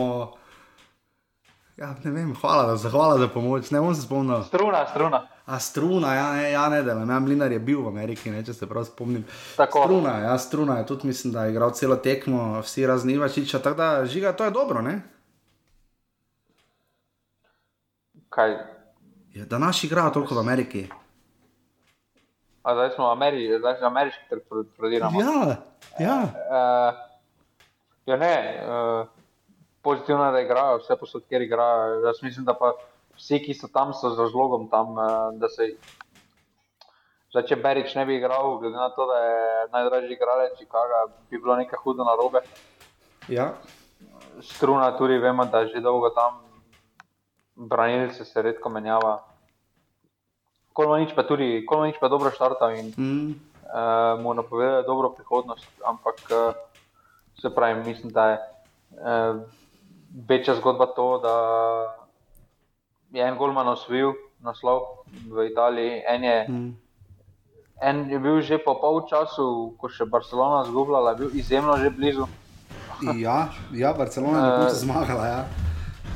Ja, ne vem, hvala, hvala za pomoč, ne bom se spomnil. Struna, struna. A struna, ja, ne, ja, ne, da ne, Mlinar je bil v Ameriki, ne, če se prav spomnim. Tako. Struna, ja, struna je tudi, mislim, da je igral celo tekmo, vsi raznivačiča, tako da žiga, to je dobro, ne? Kaj? Ja, da naši igrajo toliko v Ameriki. A zdaj smo v Ameriki, zdaj smo ameriški, ter prodiramo. Ja, ja. Uh, ja, ne, uh, pozitivno je, da igrajo, vse posod, kjer igrajo. Jaz mislim, da pa vsi, ki so tam, so z razlogom tam, uh, da se. Zdaj, če Berič ne bi igral, glede na to, da je najdražji igralec Chicago, bi bilo nekaj hudo na robe. Ja. Struna tudi vemo, da že dolgo tam branilce se redko menjava. Kolmanič pa tudi, Kolmanič pa dobro štartal in mm. uh, mu napoveduje dobro prihodnost, ampak uh, se pravi, mislim, da je uh, večja zgodba to, da je en golman osvojil naslov v Italiji, en je, mm. en je bil že po pol času, ko še Barcelona zgubljala, bil izjemno že blizu. *laughs* ja, ja, Barcelona je uh, zmagala. Ja.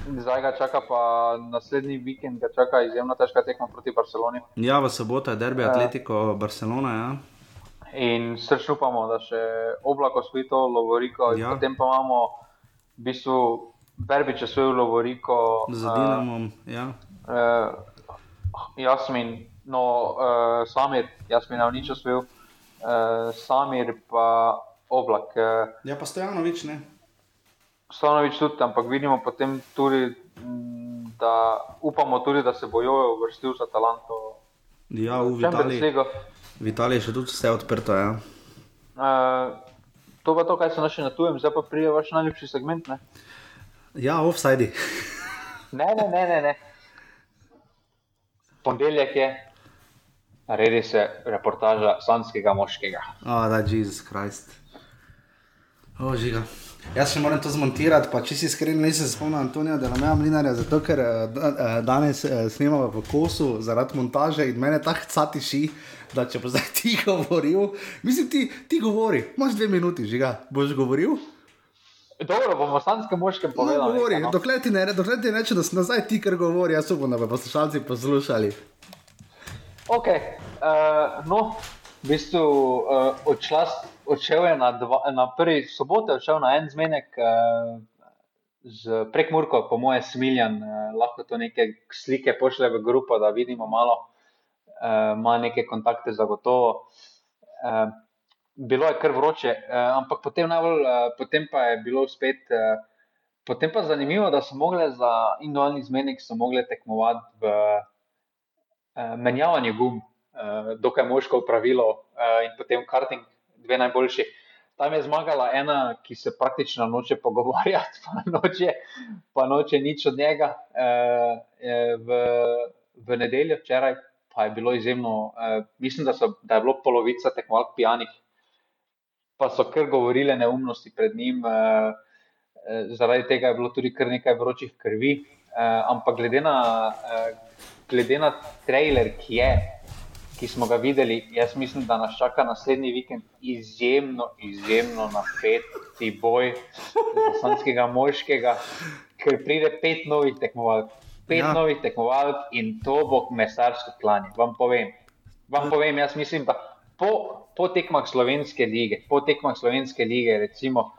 Zdaj ga čaka pa naslednji vikend, ga čaka izjemno težka tekma proti Barceloni. Ja, v soboto je derbi uh, Barcelona. Ja. In srčno upamo, da še oblako svoji to Lovoriko, ja. potem pa imamo v bistvu Berbič je svoj Lovoriko. Z Dinamom, uh, ja. Uh, Jasmin, no, uh, Samir, Jasmin je nič osvojil, uh, Samir pa oblak. Uh, ja, pa Stojanovič ne. Stojanovič tudi, ampak vidimo potem tudi, da upamo tudi, da se bojo vrstil za talanto. Ja, v Italiji. V Italiji še tudi vse odprto, ja. Uh, to pa to, kaj se naše na tujem, zdaj pa prije vaš najljubši segment, ne? Ja, offside. ne, ne, ne, ne. ne. Ponedeljek je, naredi se reportaža slanskega moškega. Oh, da, Jezus Krist. O, žiga. Jaz še moram to zmontirati, pa če si iskren, nisem se spomnil Antonija, da nam je mlinarja, zato ker uh, danes uh, snemamo v kosu zaradi montaže in mene tako catiši, da če bo zdaj ti *laughs* govoril, mislim, ti, ti govori, imaš dve minuti, že ga boš govoril. Dobro, bomo slanske moške povedali. No, govori, no. dokler ti ne, dokler ti neče, da si nazaj ti, ker govori, jaz upam, da bo poslušalci poslušali. Ok, uh, no, v bistvu uh, odšla odšel je na, dva, na prvi soboto, odšel na en zmenek uh, z prekmurko, po moje smiljan, uh, lahko to neke slike pošle v grupo, da vidimo malo, uh, ima neke kontakte zagotovo. Uh, bilo je kar vroče, uh, ampak potem, najbolj, uh, potem pa je bilo spet. Uh, Potem pa je zanimivo, da so mogli za individualni zmenek tekmovati v uh, menjavanju gum, uh, dokaj moško pravilo uh, in potem karting dve najboljši. Tam je zmagala ena, ki se praktično noče pogovarjati, *laughs* pa noče, pa noče nič od njega. E, v, v nedeljo včeraj pa je bilo izjemno, e, mislim, da, so, da je bilo polovica tekmovalk pijanih, pa so kar govorile neumnosti pred njim. E, e, zaradi tega je bilo tudi kar nekaj vročih krvi. E, ampak glede na, glede na trailer, ki je ki smo ga videli, jaz mislim, da nas čaka naslednji vikend izjemno, izjemno napet boj za slovenskega moškega, ker pride pet novih tekmovalk. Pet ja. novih tekmovalk in to bo mesarsko klanje. Vam povem, vam povem, jaz mislim, da po, po tekmah slovenske lige, po tekmah slovenske lige, recimo,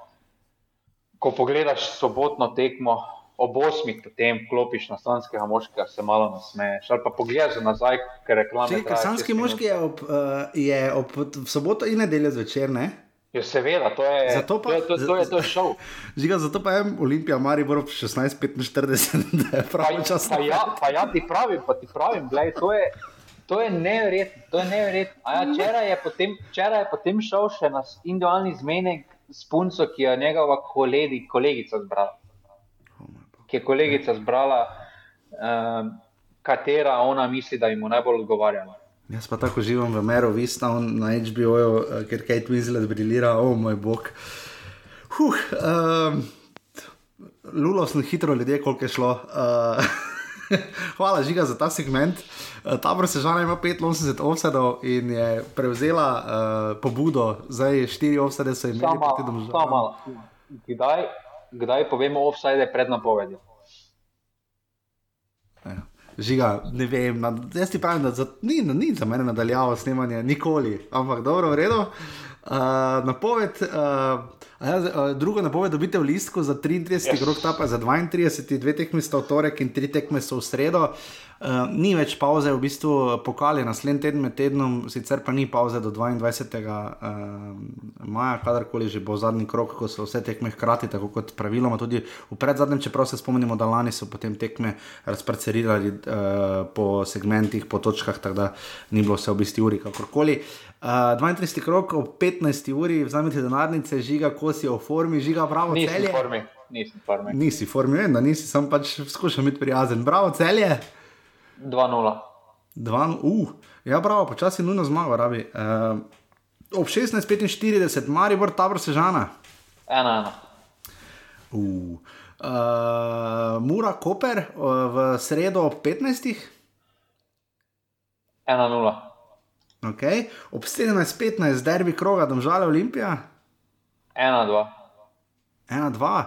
ko pogledaš sobotno tekmo, ob osmih potem klopiš na slovenskega moškega, se malo nasmeješ. Ali pa pogledaš nazaj, ker reklame. Če slovenski moški je ob, uh, je ob soboto in nedeljo zvečer, ne? Jo, seveda, to je, zato pa, to, to, to je to šov. *laughs* Žiga, zato pa je Olimpija, Maribor 16-45, da je pravi čas. Pa, pa, ja, pa ja, ti pravim, pa ti pravim, gledaj, to je. To je neverjetno, to je neverjetno. Ja, včeraj, je potem, včeraj je potem šel še na individualni zmenek s punco, ki je njegova kolegi, kolegica zbrala ki je kolegica zbrala, um, katera ona misli, da jim bo najbolj odgovarjala. Jaz pa tako živim v Meru, Vista, na HBO, eh, ker Kate Winslet briljira, o oh, moj bog. Huh, um, Lulo sem hitro ljudje, koliko je šlo. Uh, *laughs* *laughs* hvala, žiga, za ta segment. Ta vrsežana ima 85 offsetov in je prevzela uh, pobudo, zdaj 4 offsete so imeli. Samo malo. Kdaj, kdaj povemo offside pred napovedjo. Ja. Žiga, ne vem, na, jaz ti pravim, da za, ni, ni za mene nadaljavo snemanje, nikoli, ampak dobro, v redu. Uh, napoved, uh, ja, drugo napoved, dobite v listku za 33, yes. krok, ta pa za 32, dve tekme so v torek in tri tekme so v sredo. Uh, ni več pauze, v bistvu pokali naslednji teden med tednom, sicer pa ni pauze do 22. Uh, eh, maja, kadarkoli že bo zadnji krok, ko so vse tekme hkrati, tako kot praviloma tudi v predzadnjem, čeprav se spomnimo, da lani so potem tekme razparcelirali uh, po segmentih, po točkah, tako da ni bilo vse v bistvu uri, kakorkoli. Uh, 32. krok ob 15. uri, vzamite denarnice, žiga, ko si v formi, žiga, bravo, celje. Nisi v formi. Nisi v formi, vem, da nisi, sem pač skušal biti prijazen. Bravo, celje. 2-0. Uh, ja, prav, počasi nujno zmaga, rabi. Uh, ob 16:45, Maribor, tabor sežana. 1-1. Uh. Uh, Mura, Koper uh, v sredo ob 15. 1-0. Okay. Ob 17:15, derbi kroga, domžale Olimpija. 1-2. 1-2.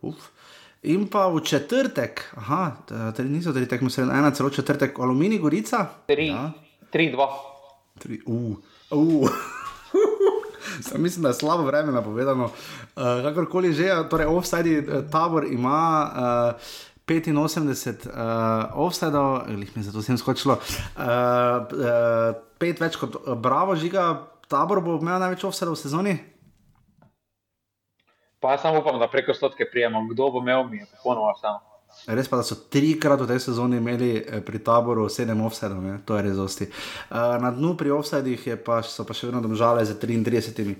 Uf. In pa v četrtek, aha, torej niso tri tekme, se ena celo četrtek, aluminij, gorica. 3, 3, 2. 3, uh, uh. Sam mislim, da je slabo vreme napovedano. Uh, kakorkoli že, torej offside eh, tabor ima. Uh, 85 uh, offsetov, ali mi je zato vsem skočilo, uh, uh, pet več kot Bravo, žiga, tabor bo imel največ offsetov v sezoni. Pa jaz samo upam, da preko stotke prijemo, kdo bo imel mi, popolnoma samo. Res pa, da so trikrat v tej sezoni imeli eh, pri taboru sedem offsetov, to je res dosti. Uh, na dnu pri offsetih pa, so pa še vedno držale za 33.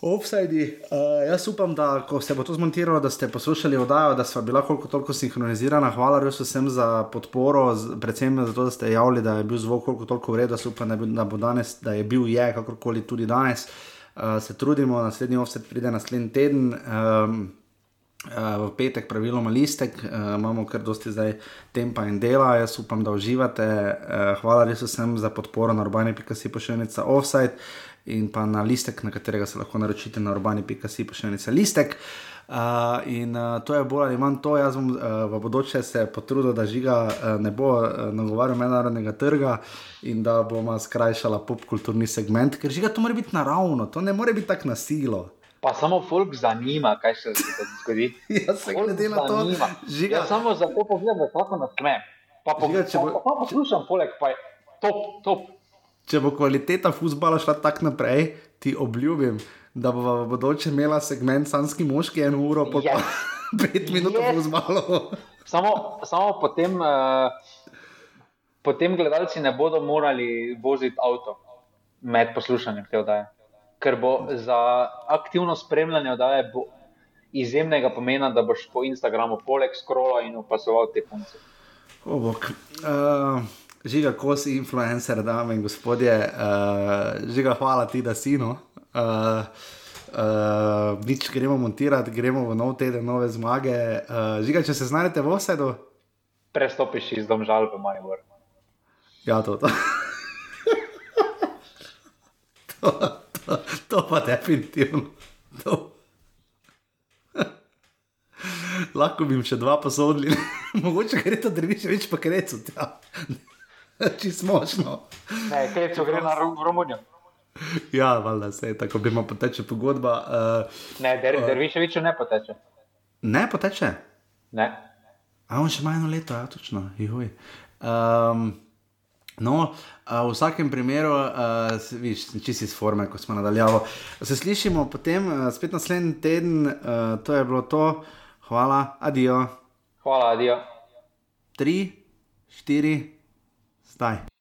Offsidi. Uh, jaz upam, da ko se bo to zmontiralo, da ste poslušali oddajo, da smo bila koliko toliko sinhronizirana. Hvala res vsem za podporo, predvsem za to, da ste javili, da je bil zvok koliko toliko v redu. Upam, da, da bo danes, da je bil je, kakorkoli tudi danes. Uh, uh, se trudimo, naslednji offset pride naslednji teden. Um, V petek, praviloma listek, imamo kar dosti zdaj tempa in dela, jaz upam, da uživate. Hvala res vsem za podporo na urbani.si pošiljnica offside in pa na listek, na katerega se lahko naročite na urbani.si pošiljnica listek. Uh, in uh, to je bolj ali manj to, jaz bom uh, v bodoče se potrudil, da žiga uh, ne bo uh, nagovarjal mednarodnega trga in da bomo skrajšala popkulturni segment, ker žiga to mora biti naravno, to ne more biti tako nasilo. Pa samo folk zanima, kaj se zgodi. *laughs* ja, se glede na to, žiga. Ja, samo za to pogledam, da tako nasmem. Pa, po, žiga, pa, pa, pa poslušam, poleg pa je top, top. Če bo kvaliteta futbola šla tako naprej, ti obljubim da bo v bodoče imela segment Sanski moški eno uro, pa yes. *laughs* pet minut yes. bo zmalo. samo, samo potem, uh, potem gledalci ne bodo morali voziti avto med poslušanjem te oddaje. Ker bo za aktivno spremljanje oddaje izjemnega pomena, da boš po Instagramu poleg skrola in opasoval te punce. Uh, žiga, ko si influencer, dame in gospodje, uh, žiga, hvala ti, da si no. Uh, uh, nič gremo montirati, gremo v nov teden, nove zmage. Uh, žiga, če se znajdete v osedu. Prestopiš iz domžal v Major. Ja, to. to. *laughs* to, to, to pa definitivno. To. Lahko bi jim še dva posodili, *laughs* mogoče gre to drviš, več pa krecu. *laughs* Čisto močno. Ne, krecu gre na Romunijo. ja, valjda se tako, bi ima poteče pogodba. Uh, ne, der, uh, derviševiču ne poteče. Ne poteče? Ne. A on še ima eno leto, ja, točno. Um, no, uh, v vsakem primeru, uh, viš, čisi iz forme, ko smo nadaljavo. Se slišimo potem, uh, spet naslednji teden, uh, to je bilo to. Hvala, adijo. Hvala, adijo. Tri, štiri, zdaj.